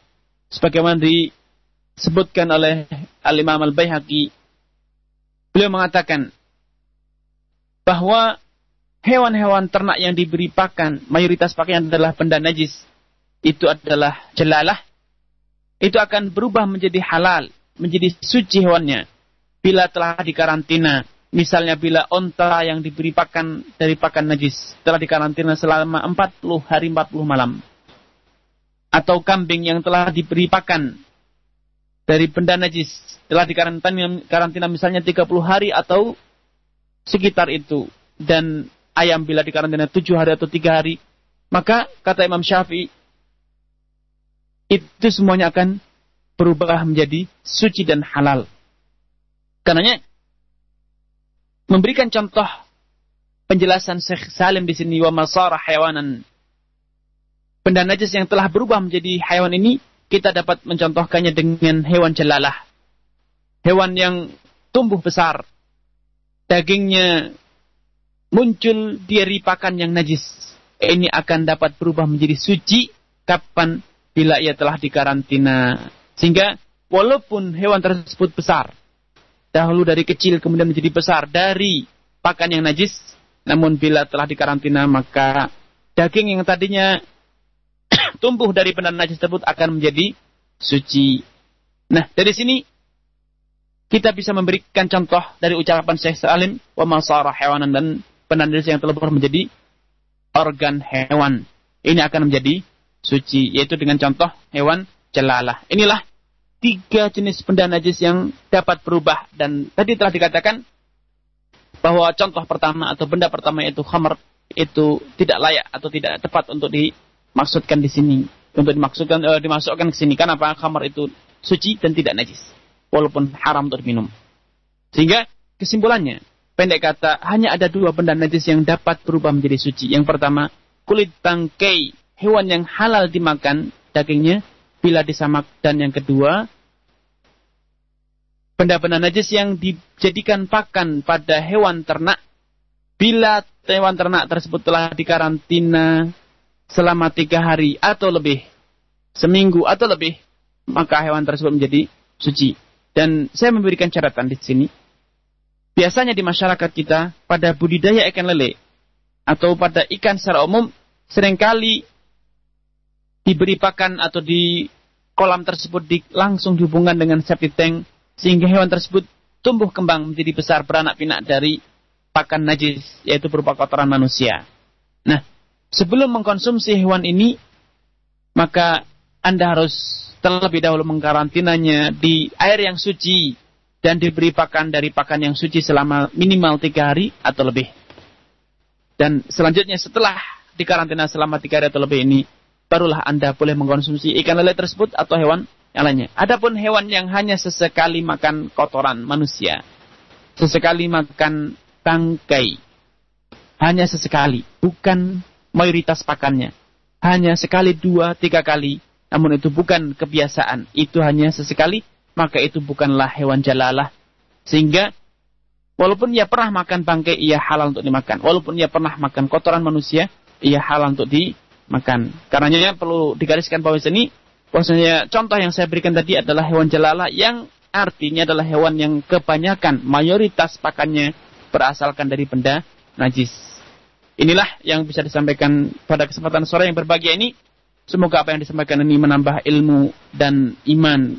sebagaimana disebutkan oleh Al-Imam Al-Baihaqi beliau mengatakan bahwa hewan-hewan ternak yang diberi pakan mayoritas pakan adalah benda najis itu adalah jelalah itu akan berubah menjadi halal menjadi suci hewannya bila telah dikarantina. Misalnya bila onta yang diberi pakan dari pakan najis telah dikarantina selama 40 hari 40 malam. Atau kambing yang telah diberi pakan dari benda najis telah dikarantina karantina misalnya 30 hari atau sekitar itu. Dan ayam bila dikarantina 7 hari atau 3 hari. Maka kata Imam Syafi'i itu semuanya akan berubah menjadi suci dan halal. Karenanya memberikan contoh penjelasan Syekh Salim di sini wa masara hayawanan. Benda najis yang telah berubah menjadi hewan ini kita dapat mencontohkannya dengan hewan jelalah. Hewan yang tumbuh besar. Dagingnya muncul dari pakan yang najis. Ini akan dapat berubah menjadi suci kapan bila ia telah dikarantina. Sehingga walaupun hewan tersebut besar, dahulu dari kecil kemudian menjadi besar dari pakan yang najis, namun bila telah dikarantina maka daging yang tadinya tumbuh dari benda najis tersebut akan menjadi suci. Nah, dari sini kita bisa memberikan contoh dari ucapan Syekh Salim wa masara hewanan dan najis yang berubah menjadi organ hewan. Ini akan menjadi suci, yaitu dengan contoh hewan celalah. Inilah tiga jenis benda najis yang dapat berubah. Dan tadi telah dikatakan bahwa contoh pertama atau benda pertama yaitu khamr itu tidak layak atau tidak tepat untuk dimaksudkan di sini. Untuk dimaksudkan uh, dimasukkan ke sini. Karena apa khamr itu suci dan tidak najis. Walaupun haram untuk diminum. Sehingga kesimpulannya pendek kata hanya ada dua benda najis yang dapat berubah menjadi suci. Yang pertama kulit tangkai hewan yang halal dimakan dagingnya bila disamak. Dan yang kedua benda-benda najis yang dijadikan pakan pada hewan ternak. Bila hewan ternak tersebut telah dikarantina selama tiga hari atau lebih seminggu atau lebih maka hewan tersebut menjadi suci. Dan saya memberikan catatan di sini biasanya di masyarakat kita pada budidaya ikan lele atau pada ikan secara umum sering kali diberi pakan atau di kolam tersebut di, langsung dihubungkan dengan septic tank sehingga hewan tersebut tumbuh kembang menjadi besar beranak pinak dari pakan najis yaitu berupa kotoran manusia. Nah, sebelum mengkonsumsi hewan ini maka Anda harus terlebih dahulu mengkarantinanya di air yang suci dan diberi pakan dari pakan yang suci selama minimal tiga hari atau lebih. Dan selanjutnya setelah dikarantina selama tiga hari atau lebih ini, barulah Anda boleh mengkonsumsi ikan lele tersebut atau hewan yang lainnya. Adapun hewan yang hanya sesekali makan kotoran manusia, sesekali makan bangkai, hanya sesekali, bukan mayoritas pakannya. Hanya sekali, dua, tiga kali, namun itu bukan kebiasaan, itu hanya sesekali, maka itu bukanlah hewan jalalah. Sehingga walaupun ia pernah makan bangkai, ia halal untuk dimakan. Walaupun ia pernah makan kotoran manusia, ia halal untuk dimakan makan. Karenanya perlu digariskan bahwa sini bahwasanya contoh yang saya berikan tadi adalah hewan jelala yang artinya adalah hewan yang kebanyakan mayoritas pakannya berasalkan dari benda najis. Inilah yang bisa disampaikan pada kesempatan sore yang berbahagia ini. Semoga apa yang disampaikan ini menambah ilmu dan iman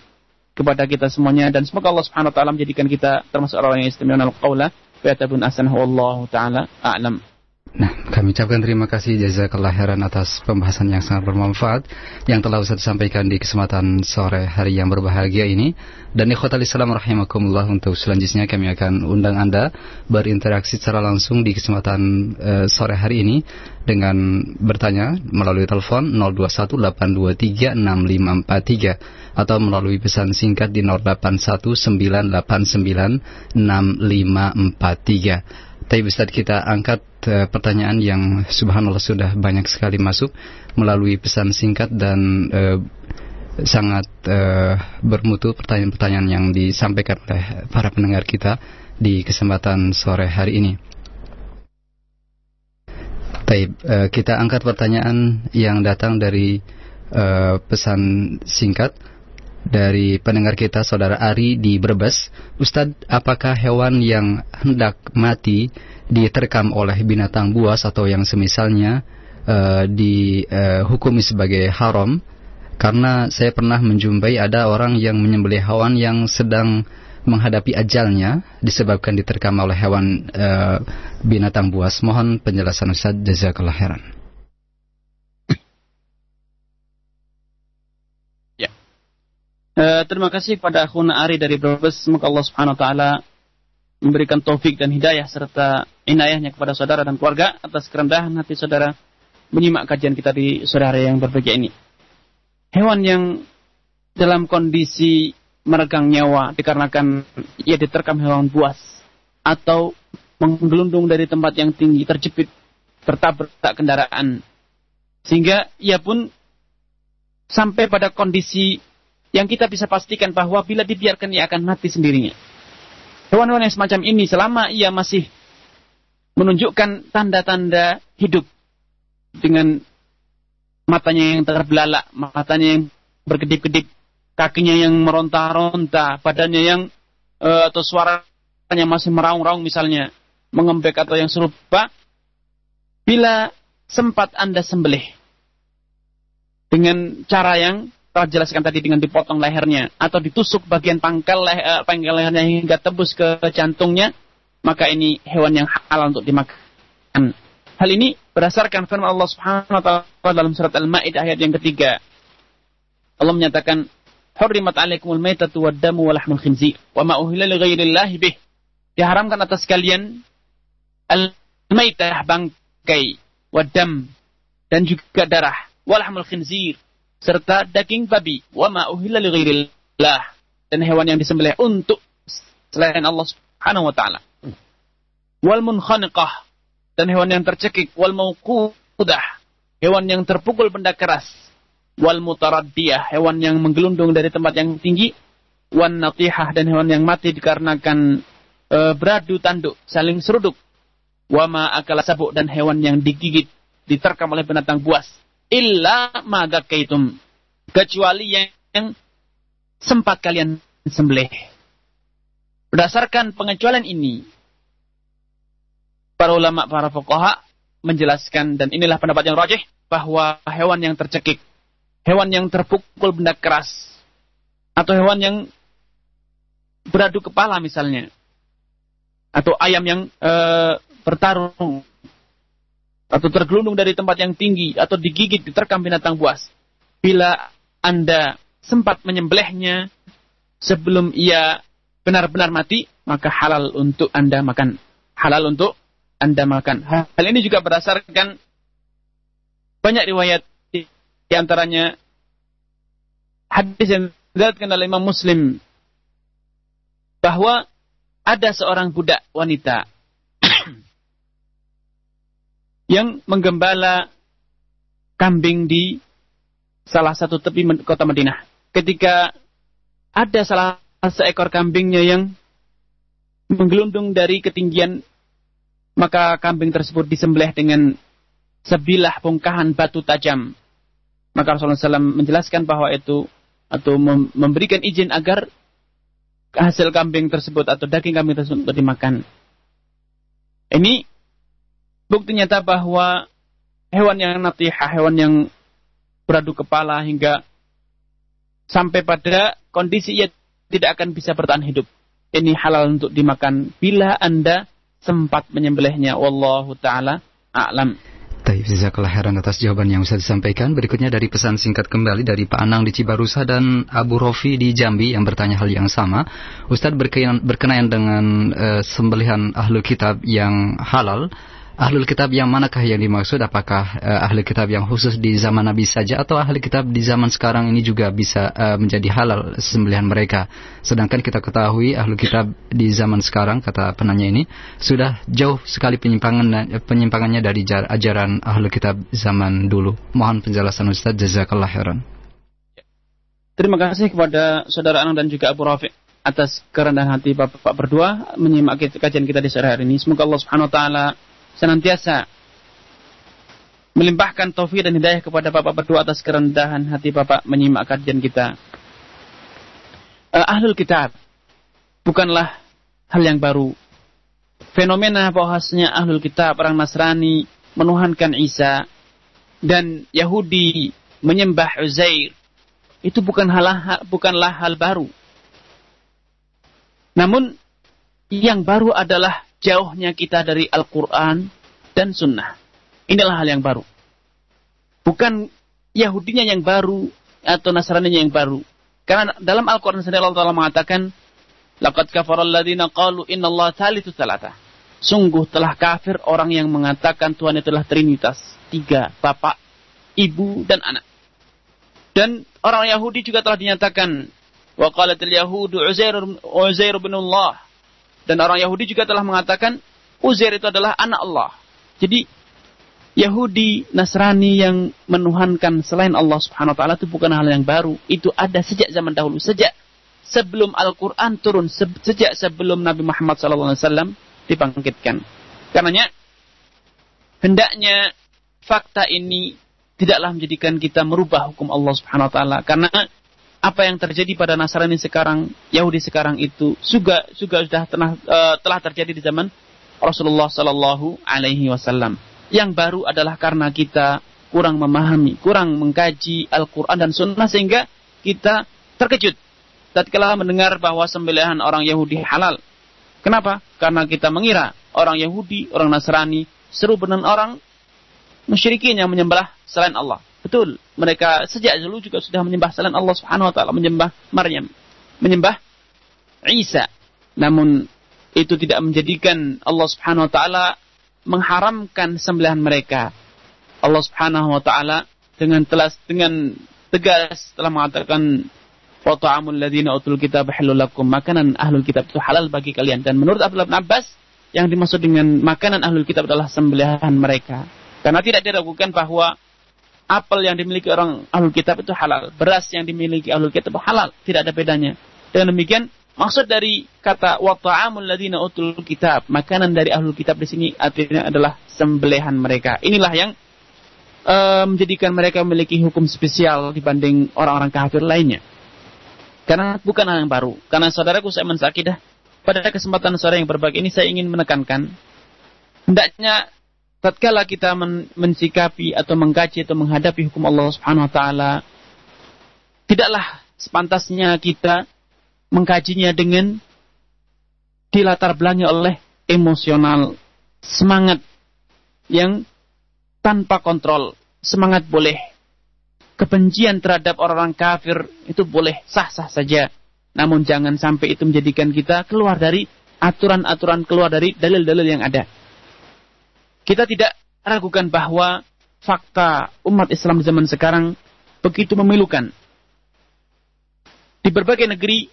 kepada kita semuanya. Dan semoga Allah Subhanahu wa taala menjadikan kita termasuk orang yang istimewa. Al-qaula wa asanahu Allah taala a'lam. Nah, kami ucapkan terima kasih jazakallah khairan atas pembahasan yang sangat bermanfaat yang telah Ustaz sampaikan di kesempatan sore hari yang berbahagia ini. Dan ikhwatal Islam rahimakumullah untuk selanjutnya kami akan undang Anda berinteraksi secara langsung di kesempatan uh, sore hari ini dengan bertanya melalui telepon 0218236543 atau melalui pesan singkat di 0819896543. Tapi Ustaz kita angkat uh, pertanyaan yang subhanallah sudah banyak sekali masuk melalui pesan singkat dan uh, sangat uh, bermutu pertanyaan-pertanyaan yang disampaikan oleh para pendengar kita di kesempatan sore hari ini. Taib, uh, kita angkat pertanyaan yang datang dari uh, pesan singkat dari pendengar kita saudara Ari di Brebes. Ustadz, apakah hewan yang hendak mati diterkam oleh binatang buas atau yang semisalnya uh, dihukumi uh, sebagai haram? Karena saya pernah menjumpai ada orang yang menyembelih hewan yang sedang menghadapi ajalnya disebabkan diterkam oleh hewan uh, binatang buas. Mohon penjelasan Ustaz jazakallah khairan. Uh, terima kasih kepada Akhuna Ari dari Brebes. Semoga Allah Subhanahu wa taala memberikan taufik dan hidayah serta inayahnya kepada saudara dan keluarga atas kerendahan hati saudara menyimak kajian kita di sore hari yang berbahagia ini. Hewan yang dalam kondisi meregang nyawa dikarenakan ia diterkam hewan buas atau menggelundung dari tempat yang tinggi terjepit tertabrak kendaraan sehingga ia pun sampai pada kondisi yang kita bisa pastikan bahwa bila dibiarkan ia akan mati sendirinya. Hewan-hewan yang semacam ini selama ia masih menunjukkan tanda-tanda hidup dengan matanya yang terbelalak, matanya yang berkedip-kedip, kakinya yang meronta-ronta, badannya yang uh, atau suaranya masih meraung-raung misalnya, mengembek atau yang serupa, bila sempat Anda sembelih dengan cara yang telah jelaskan tadi dengan dipotong lehernya atau ditusuk bagian pangkal leher, eh, pangkal lehernya hingga tembus ke jantungnya, maka ini hewan yang halal untuk dimakan. Hal ini berdasarkan firman Allah Subhanahu wa taala dalam surat Al-Maidah ayat yang ketiga. Allah menyatakan, "Hurrimat 'alaikumul maitatu wad-damu wa lahmul khinzir wa ma uhilla li ghairillahi bih." Diharamkan atas kalian al-maitah bangkai, wadam dan juga darah, walahmul khinzir serta daging babi. Wa ma uhilla li ghairillah. Dan hewan yang disembelih untuk selain Allah Subhanahu wa taala. Wal munkhaniqah. Dan hewan yang tercekik. Wal mauqudah. Hewan yang terpukul benda keras. Wal mutaraddiyah. Hewan yang menggelundung dari tempat yang tinggi. Wan natihah. Dan hewan yang mati dikarenakan e, beradu tanduk saling seruduk. Wa ma akala sabuk. Dan hewan yang digigit diterkam oleh binatang buas illa magakaitum kecuali yang, yang sempat kalian sembelih. Berdasarkan pengecualian ini, para ulama, para fuqaha menjelaskan dan inilah pendapat yang rajih bahwa hewan yang tercekik, hewan yang terpukul benda keras, atau hewan yang beradu kepala misalnya, atau ayam yang e, bertarung atau tergelundung dari tempat yang tinggi atau digigit diterkam binatang buas. Bila Anda sempat menyembelihnya sebelum ia benar-benar mati, maka halal untuk Anda makan. Halal untuk Anda makan. Hal ini juga berdasarkan banyak riwayat di, antaranya hadis yang diriwayatkan oleh Imam Muslim bahwa ada seorang budak wanita yang menggembala kambing di salah satu tepi kota Madinah. Ketika ada salah seekor kambingnya yang menggelundung dari ketinggian, maka kambing tersebut disembelih dengan sebilah bongkahan batu tajam. Maka Rasulullah SAW menjelaskan bahwa itu atau memberikan izin agar hasil kambing tersebut atau daging kambing tersebut dimakan. Ini bukti nyata bahwa hewan yang natihah, hewan yang beradu kepala hingga sampai pada kondisi ia tidak akan bisa bertahan hidup. Ini halal untuk dimakan bila Anda sempat menyembelihnya. Wallahu taala a'lam. Taib, jazakallah heran atas jawaban yang bisa disampaikan. Berikutnya dari pesan singkat kembali dari Pak Anang di Cibarusa dan Abu Rofi di Jambi yang bertanya hal yang sama. Ustadz berkenaan, berkenaan dengan uh, sembelihan ahlu kitab yang halal. Ahlul kitab yang manakah yang dimaksud? Apakah uh, ahli kitab yang khusus di zaman Nabi saja atau ahli kitab di zaman sekarang ini juga bisa uh, menjadi halal sembelihan mereka? Sedangkan kita ketahui ahli kitab di zaman sekarang kata penanya ini sudah jauh sekali penyimpangan penyimpangannya dari ajaran ahli kitab zaman dulu. Mohon penjelasan Ustaz jazakallah khairan. Terima kasih kepada saudara Anang dan juga Abu Rafiq atas kerendahan hati Bapak berdua menyimak kajian kita di sore hari ini. Semoga Allah Subhanahu wa taala senantiasa melimpahkan taufik dan hidayah kepada Bapak berdua atas kerendahan hati Bapak menyimak kajian kita. Uh, Ahlul Kitab bukanlah hal yang baru. Fenomena bahwasanya Ahlul Kitab orang Nasrani menuhankan Isa dan Yahudi menyembah Uzair itu bukan hal bukanlah hal baru. Namun yang baru adalah jauhnya kita dari Al-Quran dan Sunnah. Inilah hal yang baru. Bukan Yahudinya yang baru atau Nasraninya yang baru. Karena dalam Al-Quran sendiri Allah Ta'ala mengatakan, Laqad kafara alladhina qalu inna Allah thalithu thalatha. Sungguh telah kafir orang yang mengatakan Tuhan itu adalah Trinitas. Tiga, bapak, ibu, dan anak. Dan orang Yahudi juga telah dinyatakan, Wa qalatil Yahudu Uzair Allah. Dan orang Yahudi juga telah mengatakan Uzair itu adalah anak Allah. Jadi Yahudi, Nasrani yang menuhankan selain Allah Subhanahu wa taala itu bukan hal yang baru. Itu ada sejak zaman dahulu, sejak sebelum Al-Qur'an turun, sejak sebelum Nabi Muhammad SAW dibangkitkan. Karenanya hendaknya fakta ini tidaklah menjadikan kita merubah hukum Allah Subhanahu wa taala karena apa yang terjadi pada Nasrani sekarang, Yahudi sekarang itu juga juga sudah telah, uh, telah terjadi di zaman Rasulullah Sallallahu Alaihi Wasallam. Yang baru adalah karena kita kurang memahami, kurang mengkaji Al-Quran dan Sunnah sehingga kita terkejut tatkala mendengar bahwa sembelihan orang Yahudi halal. Kenapa? Karena kita mengira orang Yahudi, orang Nasrani seru dengan orang musyrikin yang menyembah selain Allah. Betul, mereka sejak dulu juga sudah menyembah selain Allah Subhanahu wa taala, menyembah Maryam, menyembah Isa. Namun itu tidak menjadikan Allah Subhanahu wa taala mengharamkan sembelihan mereka. Allah Subhanahu wa taala dengan telas dengan tegas telah mengatakan wa ta'amul ladzina utul kitab halal lakum. Makanan ahlul kitab itu halal bagi kalian. Dan menurut Abdullah bin Abbas yang dimaksud dengan makanan ahlul kitab adalah sembelihan mereka. Karena tidak diragukan bahwa apel yang dimiliki orang ahlul kitab itu halal. Beras yang dimiliki ahlul kitab halal. Tidak ada bedanya. Dengan demikian, maksud dari kata wa ta'amul ladina utul kitab, makanan dari ahlul kitab di sini artinya adalah sembelihan mereka. Inilah yang uh, menjadikan mereka memiliki hukum spesial dibanding orang-orang kafir lainnya. Karena bukan hal yang baru. Karena saudaraku saya mensakidah, pada kesempatan sore yang berbahagia ini saya ingin menekankan hendaknya tatkala kita men mensikapi atau mengkaji atau menghadapi hukum Allah Subhanahu wa taala tidaklah sepantasnya kita mengkajinya dengan dilatar belakangi oleh emosional semangat yang tanpa kontrol semangat boleh kebencian terhadap orang-orang kafir itu boleh sah-sah saja Namun jangan sampai itu menjadikan kita keluar dari aturan-aturan keluar dari dalil-dalil yang ada. Kita tidak ragukan bahwa fakta umat Islam zaman sekarang begitu memilukan. Di berbagai negeri,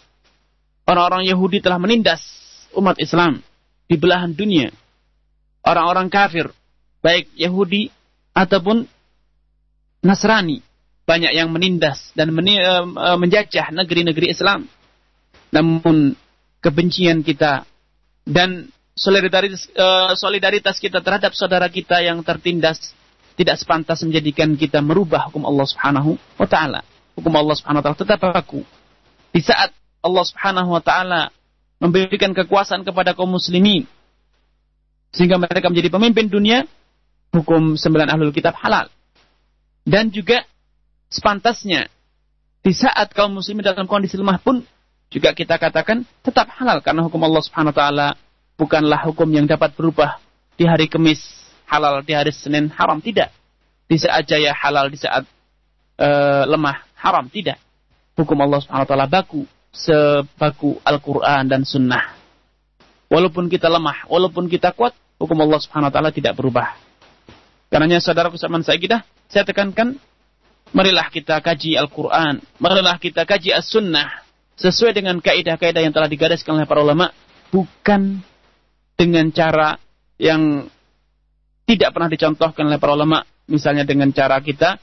orang-orang Yahudi telah menindas umat Islam di belahan dunia. Orang-orang kafir, baik Yahudi ataupun Nasrani, banyak yang menindas dan eh, menjajah negeri-negeri Islam. Namun kebencian kita dan solidaritas, uh, solidaritas kita terhadap saudara kita yang tertindas tidak sepantas menjadikan kita merubah hukum Allah Subhanahu wa taala. Hukum Allah Subhanahu wa taala tetap berlaku. Di saat Allah Subhanahu wa taala memberikan kekuasaan kepada kaum muslimin sehingga mereka menjadi pemimpin dunia, hukum sembilan ahlul kitab halal. Dan juga sepantasnya di saat kaum muslimin dalam kondisi lemah pun juga kita katakan tetap halal karena hukum Allah Subhanahu wa taala bukanlah hukum yang dapat berubah di hari Kamis halal, di hari Senin haram tidak. Di saat jaya halal, di saat uh, lemah haram tidak. Hukum Allah Subhanahu wa taala baku sebaku Al-Qur'an dan sunnah. Walaupun kita lemah, walaupun kita kuat, hukum Allah Subhanahu wa taala tidak berubah. Karenanya saudaraku sama saya kita, saya tekankan marilah kita kaji Al-Qur'an, marilah kita kaji As-Sunnah, sesuai dengan kaidah-kaidah yang telah digariskan oleh para ulama, bukan dengan cara yang tidak pernah dicontohkan oleh para ulama, misalnya dengan cara kita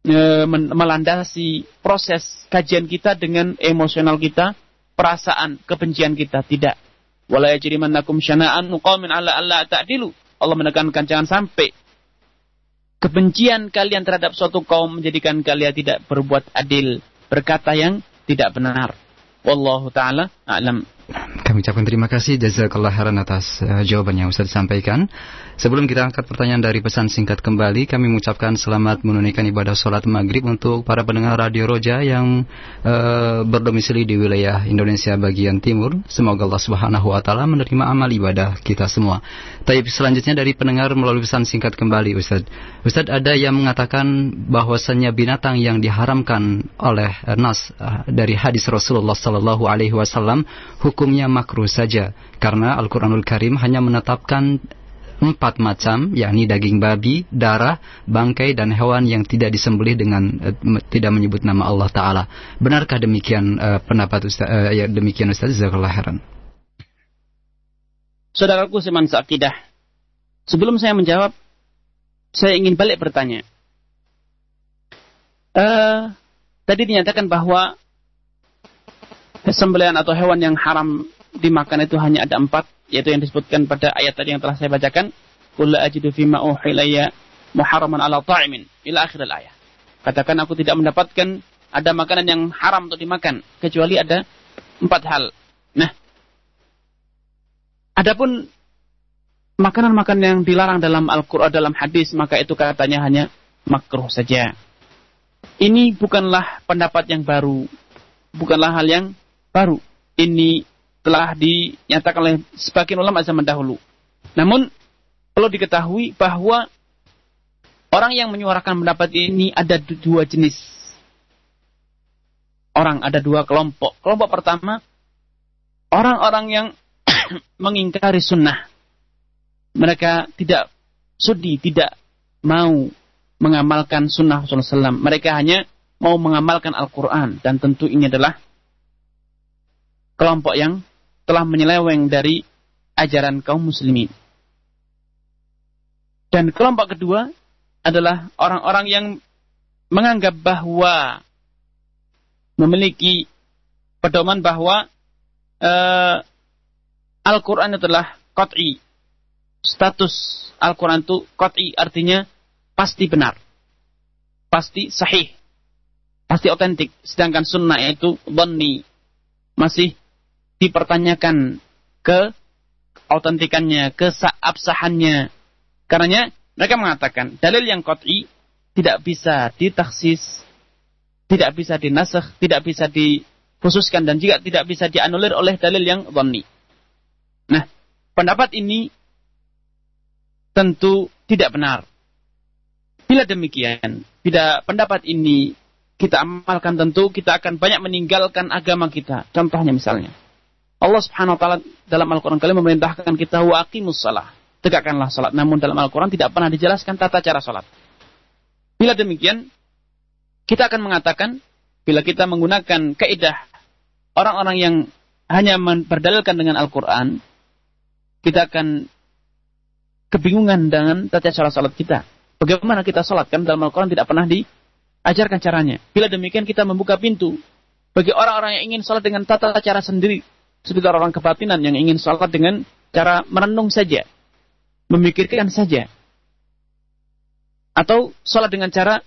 e, melandasi proses kajian kita dengan emosional kita, perasaan kebencian kita tidak. Wala yajrimannakum syana'an qaumin ala alla ta'dilu. Allah menekankan jangan sampai kebencian kalian terhadap suatu kaum menjadikan kalian tidak berbuat adil, berkata yang tidak benar. Wallahu taala a'lam. Kami ucapkan terima kasih jazakallah khairan atas uh, jawaban yang Ustaz sampaikan. Sebelum kita angkat pertanyaan dari pesan singkat kembali, kami mengucapkan selamat menunaikan ibadah sholat maghrib untuk para pendengar Radio Roja yang uh, berdomisili di wilayah Indonesia bagian timur. Semoga Allah Subhanahu Wa Taala menerima amal ibadah kita semua. Tapi selanjutnya dari pendengar melalui pesan singkat kembali, Ustaz. Ustaz ada yang mengatakan bahwasannya binatang yang diharamkan oleh uh, nas uh, dari hadis Rasulullah Sallallahu Alaihi Wasallam hukumnya makruh saja karena Al-Quranul Karim hanya menetapkan empat macam, yakni daging babi, darah, bangkai, dan hewan yang tidak disembelih dengan uh, tidak menyebut nama Allah Taala. Benarkah demikian uh, pendapat Ustaz? Uh, ya, demikian Ustaz Zakallah heran. Saudaraku seman seakidah, sebelum saya menjawab, saya ingin balik bertanya. Uh, tadi dinyatakan bahwa sembelihan atau hewan yang haram dimakan itu hanya ada empat, yaitu yang disebutkan pada ayat tadi yang telah saya bacakan. Qul ajidu fima uhilayya muharraman ala ta'imin ila akhir ayat. Katakan aku tidak mendapatkan ada makanan yang haram untuk dimakan kecuali ada empat hal. Nah, adapun makanan-makanan yang dilarang dalam Al-Qur'an dalam hadis maka itu katanya hanya makruh saja. Ini bukanlah pendapat yang baru, bukanlah hal yang baru. Ini telah dinyatakan oleh sebagian ulama zaman dahulu. Namun perlu diketahui bahwa orang yang menyuarakan pendapat ini ada dua jenis. Orang ada dua kelompok. Kelompok pertama orang-orang yang mengingkari sunnah. Mereka tidak sudi, tidak mau mengamalkan sunnah Rasulullah SAW. Mereka hanya mau mengamalkan Al-Quran. Dan tentu ini adalah kelompok yang telah menyeleweng dari ajaran kaum muslimin. Dan kelompok kedua adalah orang-orang yang menganggap bahwa memiliki pedoman bahwa uh, Al-Quran adalah kot'i. Status Al-Quran itu kot'i artinya pasti benar. Pasti sahih. Pasti otentik. Sedangkan sunnah itu bani. Masih dipertanyakan ke autentikannya, ke absahannya. Karenanya mereka mengatakan dalil yang qat'i tidak bisa ditaksis, tidak bisa dinasakh, tidak bisa dikhususkan dan juga tidak bisa dianulir oleh dalil yang dhanni. Nah, pendapat ini tentu tidak benar. Bila demikian, bila pendapat ini kita amalkan tentu kita akan banyak meninggalkan agama kita. Contohnya misalnya Allah Subhanahu wa taala dalam Al-Qur'an kali memerintahkan kita wa aqimus. Tegakkanlah salat. Namun dalam Al-Qur'an tidak pernah dijelaskan tata cara salat. Bila demikian, kita akan mengatakan bila kita menggunakan kaidah orang-orang yang hanya berdalilkan dengan Al-Quran, kita akan kebingungan dengan tata cara salat kita. Bagaimana kita salat? Kan dalam Al-Quran tidak pernah diajarkan caranya. Bila demikian kita membuka pintu bagi orang-orang yang ingin salat dengan tata cara sendiri. Seperti orang kebatinan yang ingin salat dengan cara merenung saja. Memikirkan saja. Atau salat dengan cara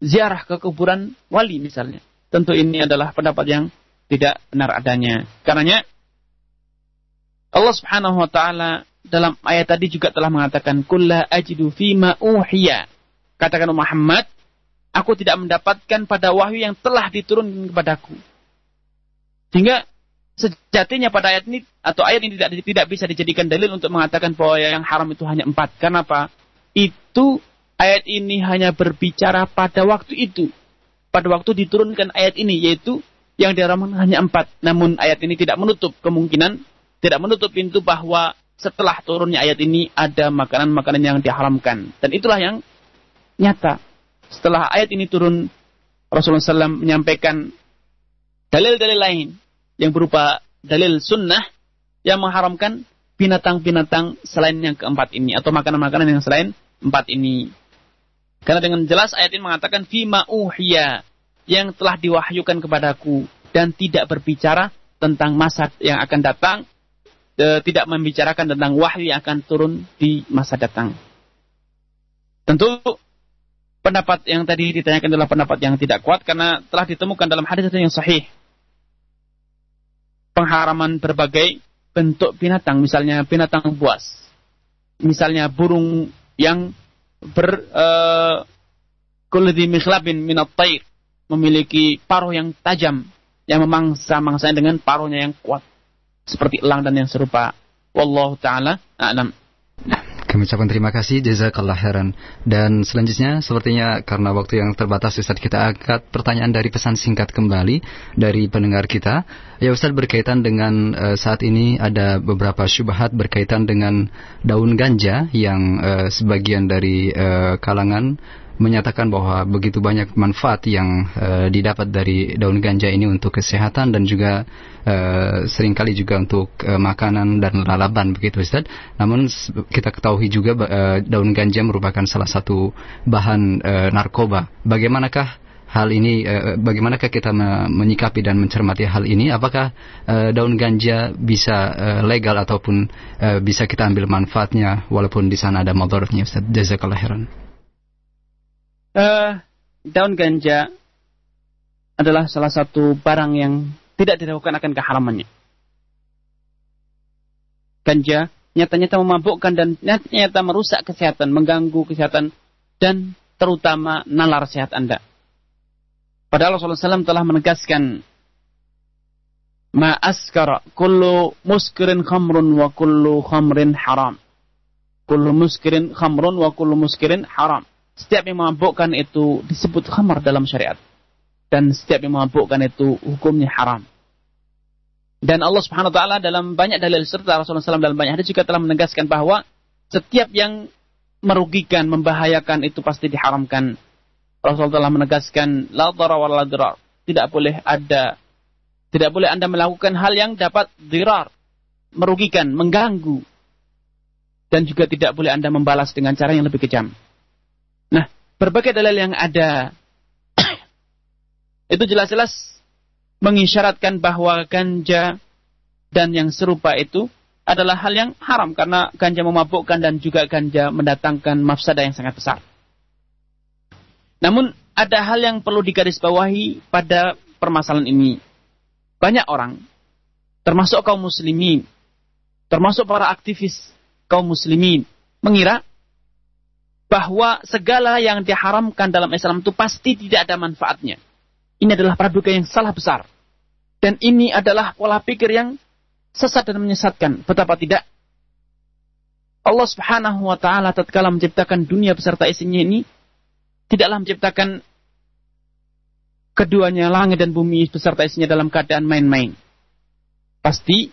ziarah ke kuburan wali misalnya. Tentu ini adalah pendapat yang tidak benar adanya. Karenanya Allah Subhanahu wa taala dalam ayat tadi juga telah mengatakan kulla ajidu fima uhiya. Katakan Muhammad, aku tidak mendapatkan pada wahyu yang telah diturunkan kepadaku. Sehingga sejatinya pada ayat ini atau ayat ini tidak tidak bisa dijadikan dalil untuk mengatakan bahwa yang haram itu hanya empat. Karena apa? Itu ayat ini hanya berbicara pada waktu itu. Pada waktu diturunkan ayat ini yaitu yang diharamkan hanya empat. Namun ayat ini tidak menutup kemungkinan, tidak menutup pintu bahwa setelah turunnya ayat ini ada makanan-makanan yang diharamkan. Dan itulah yang nyata. Setelah ayat ini turun, Rasulullah SAW menyampaikan dalil-dalil lain yang berupa dalil sunnah yang mengharamkan binatang-binatang selain yang keempat ini atau makanan-makanan yang selain empat ini. Karena dengan jelas ayat ini mengatakan fima uhiya yang telah diwahyukan kepadaku dan tidak berbicara tentang masa yang akan datang, e, tidak membicarakan tentang wahyu yang akan turun di masa datang. Tentu pendapat yang tadi ditanyakan adalah pendapat yang tidak kuat karena telah ditemukan dalam hadis yang sahih. Pengharaman berbagai bentuk binatang, misalnya binatang buas, misalnya burung yang ber uh, kulli mikhlabin minat memiliki paruh yang tajam yang memangsa-mangsanya dengan paruhnya yang kuat seperti elang dan yang serupa. Wallahu taala a'lam. Kami ucapkan terima kasih jazakallah heran. Dan selanjutnya sepertinya karena waktu yang terbatas Ustaz kita angkat pertanyaan dari pesan singkat kembali dari pendengar kita. Ya Ustaz berkaitan dengan uh, saat ini ada beberapa syubhat berkaitan dengan daun ganja yang uh, sebagian dari uh, kalangan menyatakan bahwa begitu banyak manfaat yang uh, didapat dari daun ganja ini untuk kesehatan dan juga uh, sering kali juga untuk uh, makanan dan lalaban begitu Ustaz. Namun kita ketahui juga uh, daun ganja merupakan salah satu bahan uh, narkoba. Bagaimanakah hal ini uh, bagaimanakah kita menyikapi dan mencermati hal ini apakah uh, daun ganja bisa uh, legal ataupun bisa kita ambil manfaatnya walaupun di sana ada mudaratnya Ustaz jazakallahu khairan uh, daun ganja adalah salah satu barang yang tidak diragukan akan keharamannya. Ganja nyata-nyata memabukkan dan nyata-nyata merusak kesehatan, mengganggu kesehatan dan terutama nalar sehat Anda. Padahal Rasulullah SAW telah menegaskan ma askara kullu muskirin khamrun wa kullu khamrin haram. Kullu muskirin khamrun wa kullu muskirin haram. Setiap yang memabukkan itu disebut khamar dalam syariat. Dan setiap yang memabukkan itu hukumnya haram. Dan Allah Subhanahu wa taala dalam banyak dalil serta Rasulullah SAW dalam banyak hadis juga telah menegaskan bahwa setiap yang merugikan, membahayakan itu pasti diharamkan. Rasulullah telah menegaskan la wa la dirar. Tidak boleh ada tidak boleh Anda melakukan hal yang dapat dirar, merugikan, mengganggu. Dan juga tidak boleh Anda membalas dengan cara yang lebih kejam berbagai dalil yang ada itu jelas-jelas mengisyaratkan bahwa ganja dan yang serupa itu adalah hal yang haram karena ganja memabukkan dan juga ganja mendatangkan mafsada yang sangat besar. Namun ada hal yang perlu digarisbawahi pada permasalahan ini. Banyak orang, termasuk kaum muslimin, termasuk para aktivis kaum muslimin, mengira bahwa segala yang diharamkan dalam Islam itu pasti tidak ada manfaatnya. Ini adalah praduga yang salah besar. Dan ini adalah pola pikir yang sesat dan menyesatkan. Betapa tidak? Allah Subhanahu wa taala tatkala menciptakan dunia beserta isinya ini tidaklah menciptakan keduanya langit dan bumi beserta isinya dalam keadaan main-main. Pasti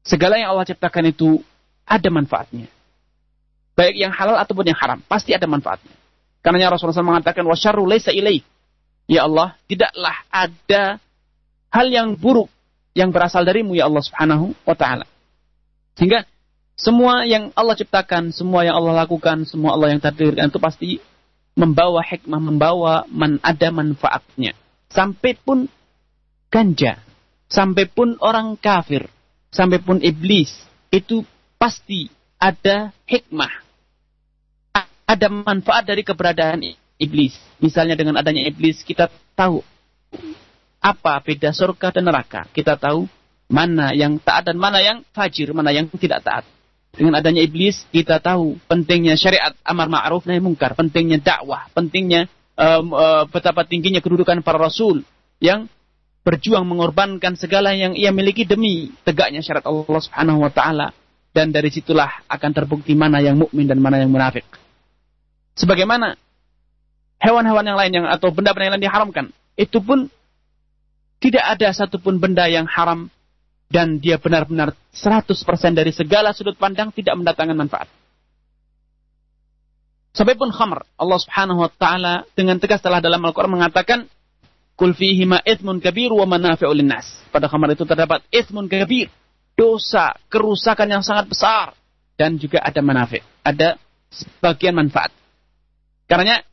segala yang Allah ciptakan itu ada manfaatnya baik yang halal ataupun yang haram, pasti ada manfaatnya. Karena Rasulullah SAW mengatakan wasyarru laisa ilaih. Ya Allah, tidaklah ada hal yang buruk yang berasal darimu ya Allah Subhanahu wa taala. Sehingga semua yang Allah ciptakan, semua yang Allah lakukan, semua Allah yang takdirkan itu pasti membawa hikmah, membawa man ada manfaatnya. Sampai pun ganja, sampai pun orang kafir, sampai pun iblis, itu pasti ada hikmah ada manfaat dari keberadaan iblis. Misalnya dengan adanya iblis kita tahu apa beda surga dan neraka. Kita tahu mana yang taat dan mana yang fajir, mana yang tidak taat. Dengan adanya iblis, kita tahu pentingnya syariat amar ma'ruf nahi mungkar, pentingnya dakwah, pentingnya um, uh, betapa tingginya kedudukan para rasul yang berjuang mengorbankan segala yang ia miliki demi tegaknya syariat Allah Subhanahu wa taala dan dari situlah akan terbukti mana yang mukmin dan mana yang munafik. Sebagaimana hewan-hewan yang lain yang atau benda-benda yang lain diharamkan, itu pun tidak ada satupun benda yang haram dan dia benar-benar 100% dari segala sudut pandang tidak mendatangkan manfaat. Sampai pun khamr, Allah Subhanahu wa taala dengan tegas telah dalam Al-Qur'an mengatakan Kul fihi ma ithmun kabir wa manafi'u linnas. Pada khamr itu terdapat ithmun kabir, dosa, kerusakan yang sangat besar dan juga ada manafik, ada sebagian manfaat. Karena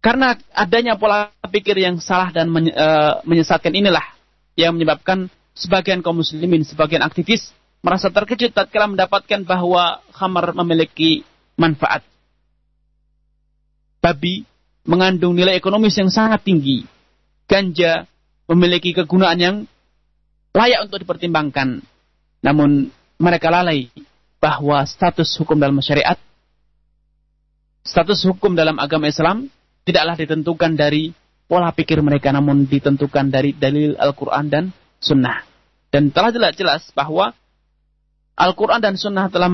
karena adanya pola pikir yang salah dan eh, menyesatkan inilah yang menyebabkan sebagian kaum muslimin, sebagian aktivis merasa terkejut tatkala mendapatkan bahwa khamar memiliki manfaat. Babi mengandung nilai ekonomis yang sangat tinggi. Ganja memiliki kegunaan yang layak untuk dipertimbangkan. Namun mereka lalai bahwa status hukum dalam syariat, status hukum dalam agama Islam tidaklah ditentukan dari pola pikir mereka, namun ditentukan dari dalil Al-Quran dan sunnah. Dan telah jelas-jelas bahwa Al-Quran dan sunnah telah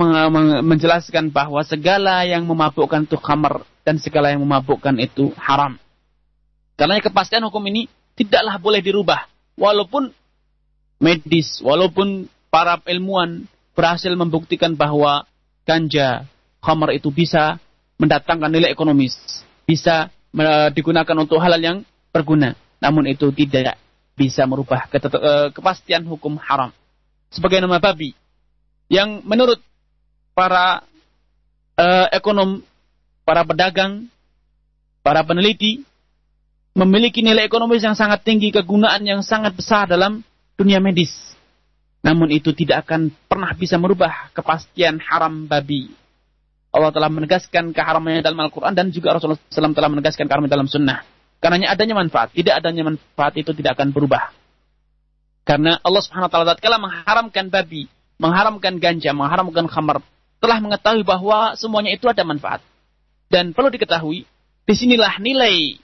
menjelaskan bahwa segala yang memabukkan itu khamar dan segala yang memabukkan itu haram. Karena kepastian hukum ini tidaklah boleh dirubah. Walaupun medis, walaupun para ilmuwan berhasil membuktikan bahwa ganja, khamar itu bisa mendatangkan nilai ekonomis, bisa digunakan untuk hal, -hal yang berguna. Namun itu tidak bisa merubah eh, kepastian hukum haram. Sebagai nama babi yang menurut para uh, ekonom, para pedagang, para peneliti memiliki nilai ekonomis yang sangat tinggi, kegunaan yang sangat besar dalam dunia medis. Namun itu tidak akan pernah bisa merubah kepastian haram babi. Allah telah menegaskan keharamannya dalam Al-Quran dan juga Rasulullah SAW telah menegaskan keharamannya dalam sunnah. Karena adanya manfaat. Tidak adanya manfaat itu tidak akan berubah. Karena Allah Subhanahu wa taala tatkala mengharamkan babi, mengharamkan ganja, mengharamkan khamar, telah mengetahui bahwa semuanya itu ada manfaat. Dan perlu diketahui, di sinilah nilai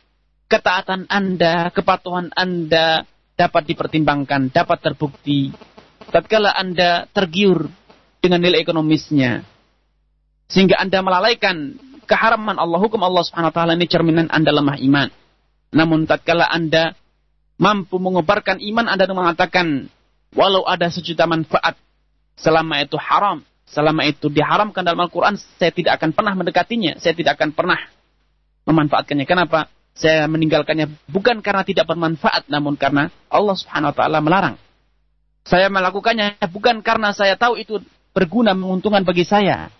ketaatan Anda, kepatuhan Anda dapat dipertimbangkan, dapat terbukti. Tatkala Anda tergiur dengan nilai ekonomisnya, sehingga Anda melalaikan keharaman Allah, hukum Allah Subhanahu wa taala ini cerminan Anda lemah iman. Namun tatkala Anda mampu mengobarkan iman Anda mengatakan walau ada sejuta manfaat selama itu haram, selama itu diharamkan dalam Al-Qur'an, saya tidak akan pernah mendekatinya, saya tidak akan pernah memanfaatkannya. Kenapa? Saya meninggalkannya bukan karena tidak bermanfaat, namun karena Allah Subhanahu wa taala melarang. Saya melakukannya bukan karena saya tahu itu berguna menguntungkan bagi saya,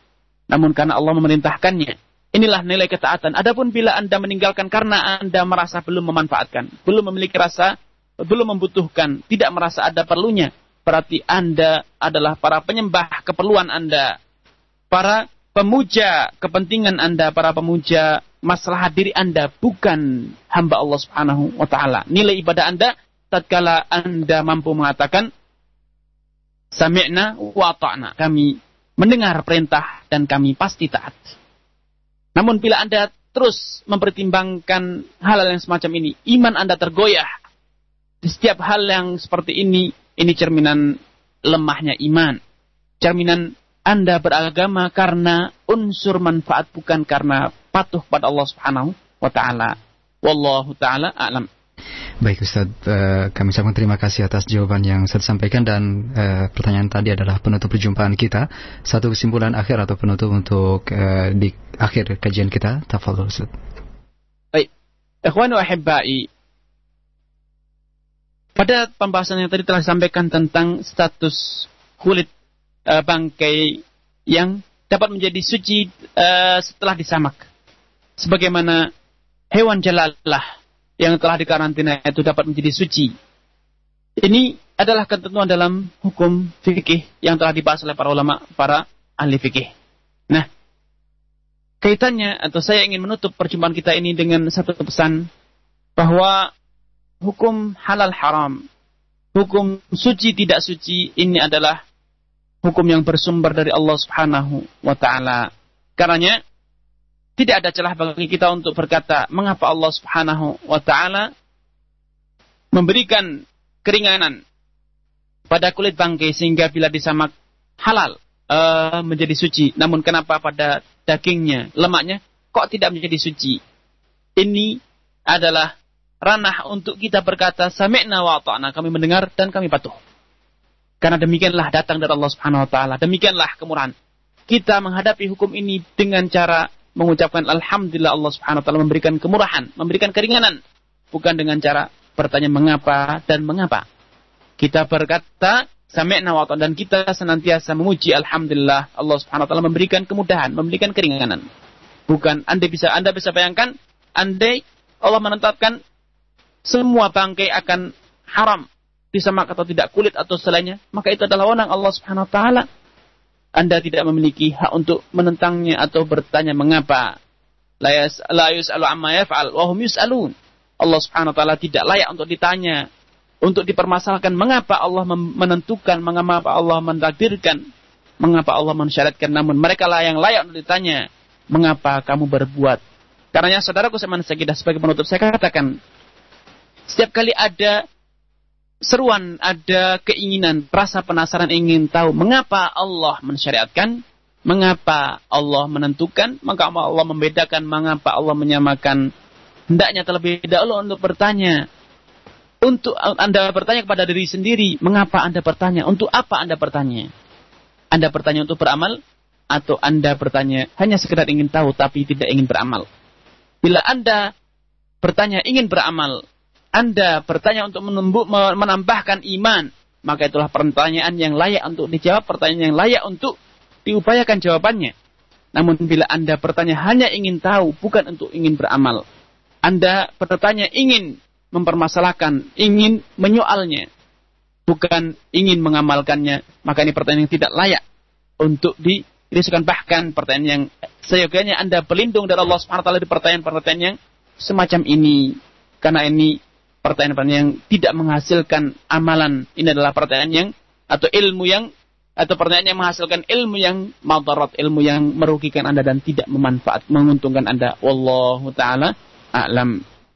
namun karena Allah memerintahkannya. Inilah nilai ketaatan. Adapun bila Anda meninggalkan karena Anda merasa belum memanfaatkan, belum memiliki rasa, belum membutuhkan, tidak merasa ada perlunya, berarti Anda adalah para penyembah keperluan Anda. Para pemuja kepentingan Anda, para pemuja masalah diri Anda, bukan hamba Allah Subhanahu wa taala. Nilai ibadah Anda tatkala Anda mampu mengatakan sami'na wa ta'na. Kami mendengar perintah dan kami pasti taat. Namun bila Anda terus mempertimbangkan hal-hal yang semacam ini, iman Anda tergoyah. Di setiap hal yang seperti ini, ini cerminan lemahnya iman. Cerminan Anda beragama karena unsur manfaat bukan karena patuh pada Allah Subhanahu wa taala. Wallahu taala a'lam. Baik Ustaz, uh, kami ucapkan terima kasih atas jawaban yang saya sampaikan dan uh, pertanyaan tadi adalah penutup perjumpaan kita. Satu kesimpulan akhir atau penutup untuk uh, di akhir kajian kita. Tafadhol Ustaz. Baik. Ikhwan wa ahibbai. Pada pembahasan yang tadi telah disampaikan tentang status kulit bangkai yang dapat menjadi suci setelah disamak. Sebagaimana hewan jalalah yang telah dikarantina itu dapat menjadi suci. Ini adalah ketentuan dalam hukum fikih yang telah dibahas oleh para ulama, para ahli fikih. Nah, kaitannya atau saya ingin menutup perjumpaan kita ini dengan satu pesan bahwa hukum halal haram, hukum suci tidak suci ini adalah hukum yang bersumber dari Allah Subhanahu wa taala. Karenanya tidak ada celah bagi kita untuk berkata mengapa Allah Subhanahu wa taala memberikan keringanan pada kulit bangkai sehingga bila disamak halal uh, menjadi suci. Namun kenapa pada dagingnya, lemaknya kok tidak menjadi suci? Ini adalah ranah untuk kita berkata sami'na wa ta'na, kami mendengar dan kami patuh. Karena demikianlah datang dari Allah Subhanahu wa taala, demikianlah kemurahan. Kita menghadapi hukum ini dengan cara mengucapkan alhamdulillah Allah Subhanahu wa taala memberikan kemurahan, memberikan keringanan, bukan dengan cara bertanya mengapa dan mengapa. Kita berkata sami'na wa dan kita senantiasa memuji alhamdulillah Allah Subhanahu wa taala memberikan kemudahan, memberikan keringanan. Bukan Anda bisa Anda bisa bayangkan andai Allah menetapkan semua bangkai akan haram disemak atau tidak kulit atau selainnya, maka itu adalah wewenang Allah Subhanahu wa taala anda tidak memiliki hak untuk menentangnya atau bertanya mengapa. La yus'alu amma yaf'al wa hum yus'alun. Allah Subhanahu wa taala tidak layak untuk ditanya, untuk dipermasalahkan mengapa Allah menentukan, mengapa Allah mentakdirkan, mengapa Allah mensyariatkan namun mereka lah yang layak untuk ditanya, mengapa kamu berbuat. Karena saudaraku seman sekidah sebagai penutup saya katakan setiap kali ada seruan, ada keinginan, rasa penasaran ingin tahu mengapa Allah mensyariatkan, mengapa Allah menentukan, maka Allah membedakan, mengapa Allah menyamakan. Hendaknya terlebih dahulu untuk bertanya. Untuk Anda bertanya kepada diri sendiri, mengapa Anda bertanya? Untuk apa Anda bertanya? Anda bertanya untuk beramal atau Anda bertanya hanya sekedar ingin tahu tapi tidak ingin beramal? Bila Anda bertanya ingin beramal, anda bertanya untuk menambahkan iman, maka itulah pertanyaan yang layak untuk dijawab, pertanyaan yang layak untuk diupayakan jawabannya. Namun bila Anda bertanya hanya ingin tahu, bukan untuk ingin beramal. Anda bertanya ingin mempermasalahkan, ingin menyoalnya, bukan ingin mengamalkannya, maka ini pertanyaan yang tidak layak untuk dirisukan. Bahkan pertanyaan yang seyogianya Anda berlindung dari Allah SWT di pertanyaan-pertanyaan yang semacam ini. Karena ini pertanyaan-pertanyaan yang tidak menghasilkan amalan. Ini adalah pertanyaan yang atau ilmu yang atau pertanyaan yang menghasilkan ilmu yang madarat, ilmu yang merugikan Anda dan tidak memanfaat, menguntungkan Anda. Wallahu taala a'lam.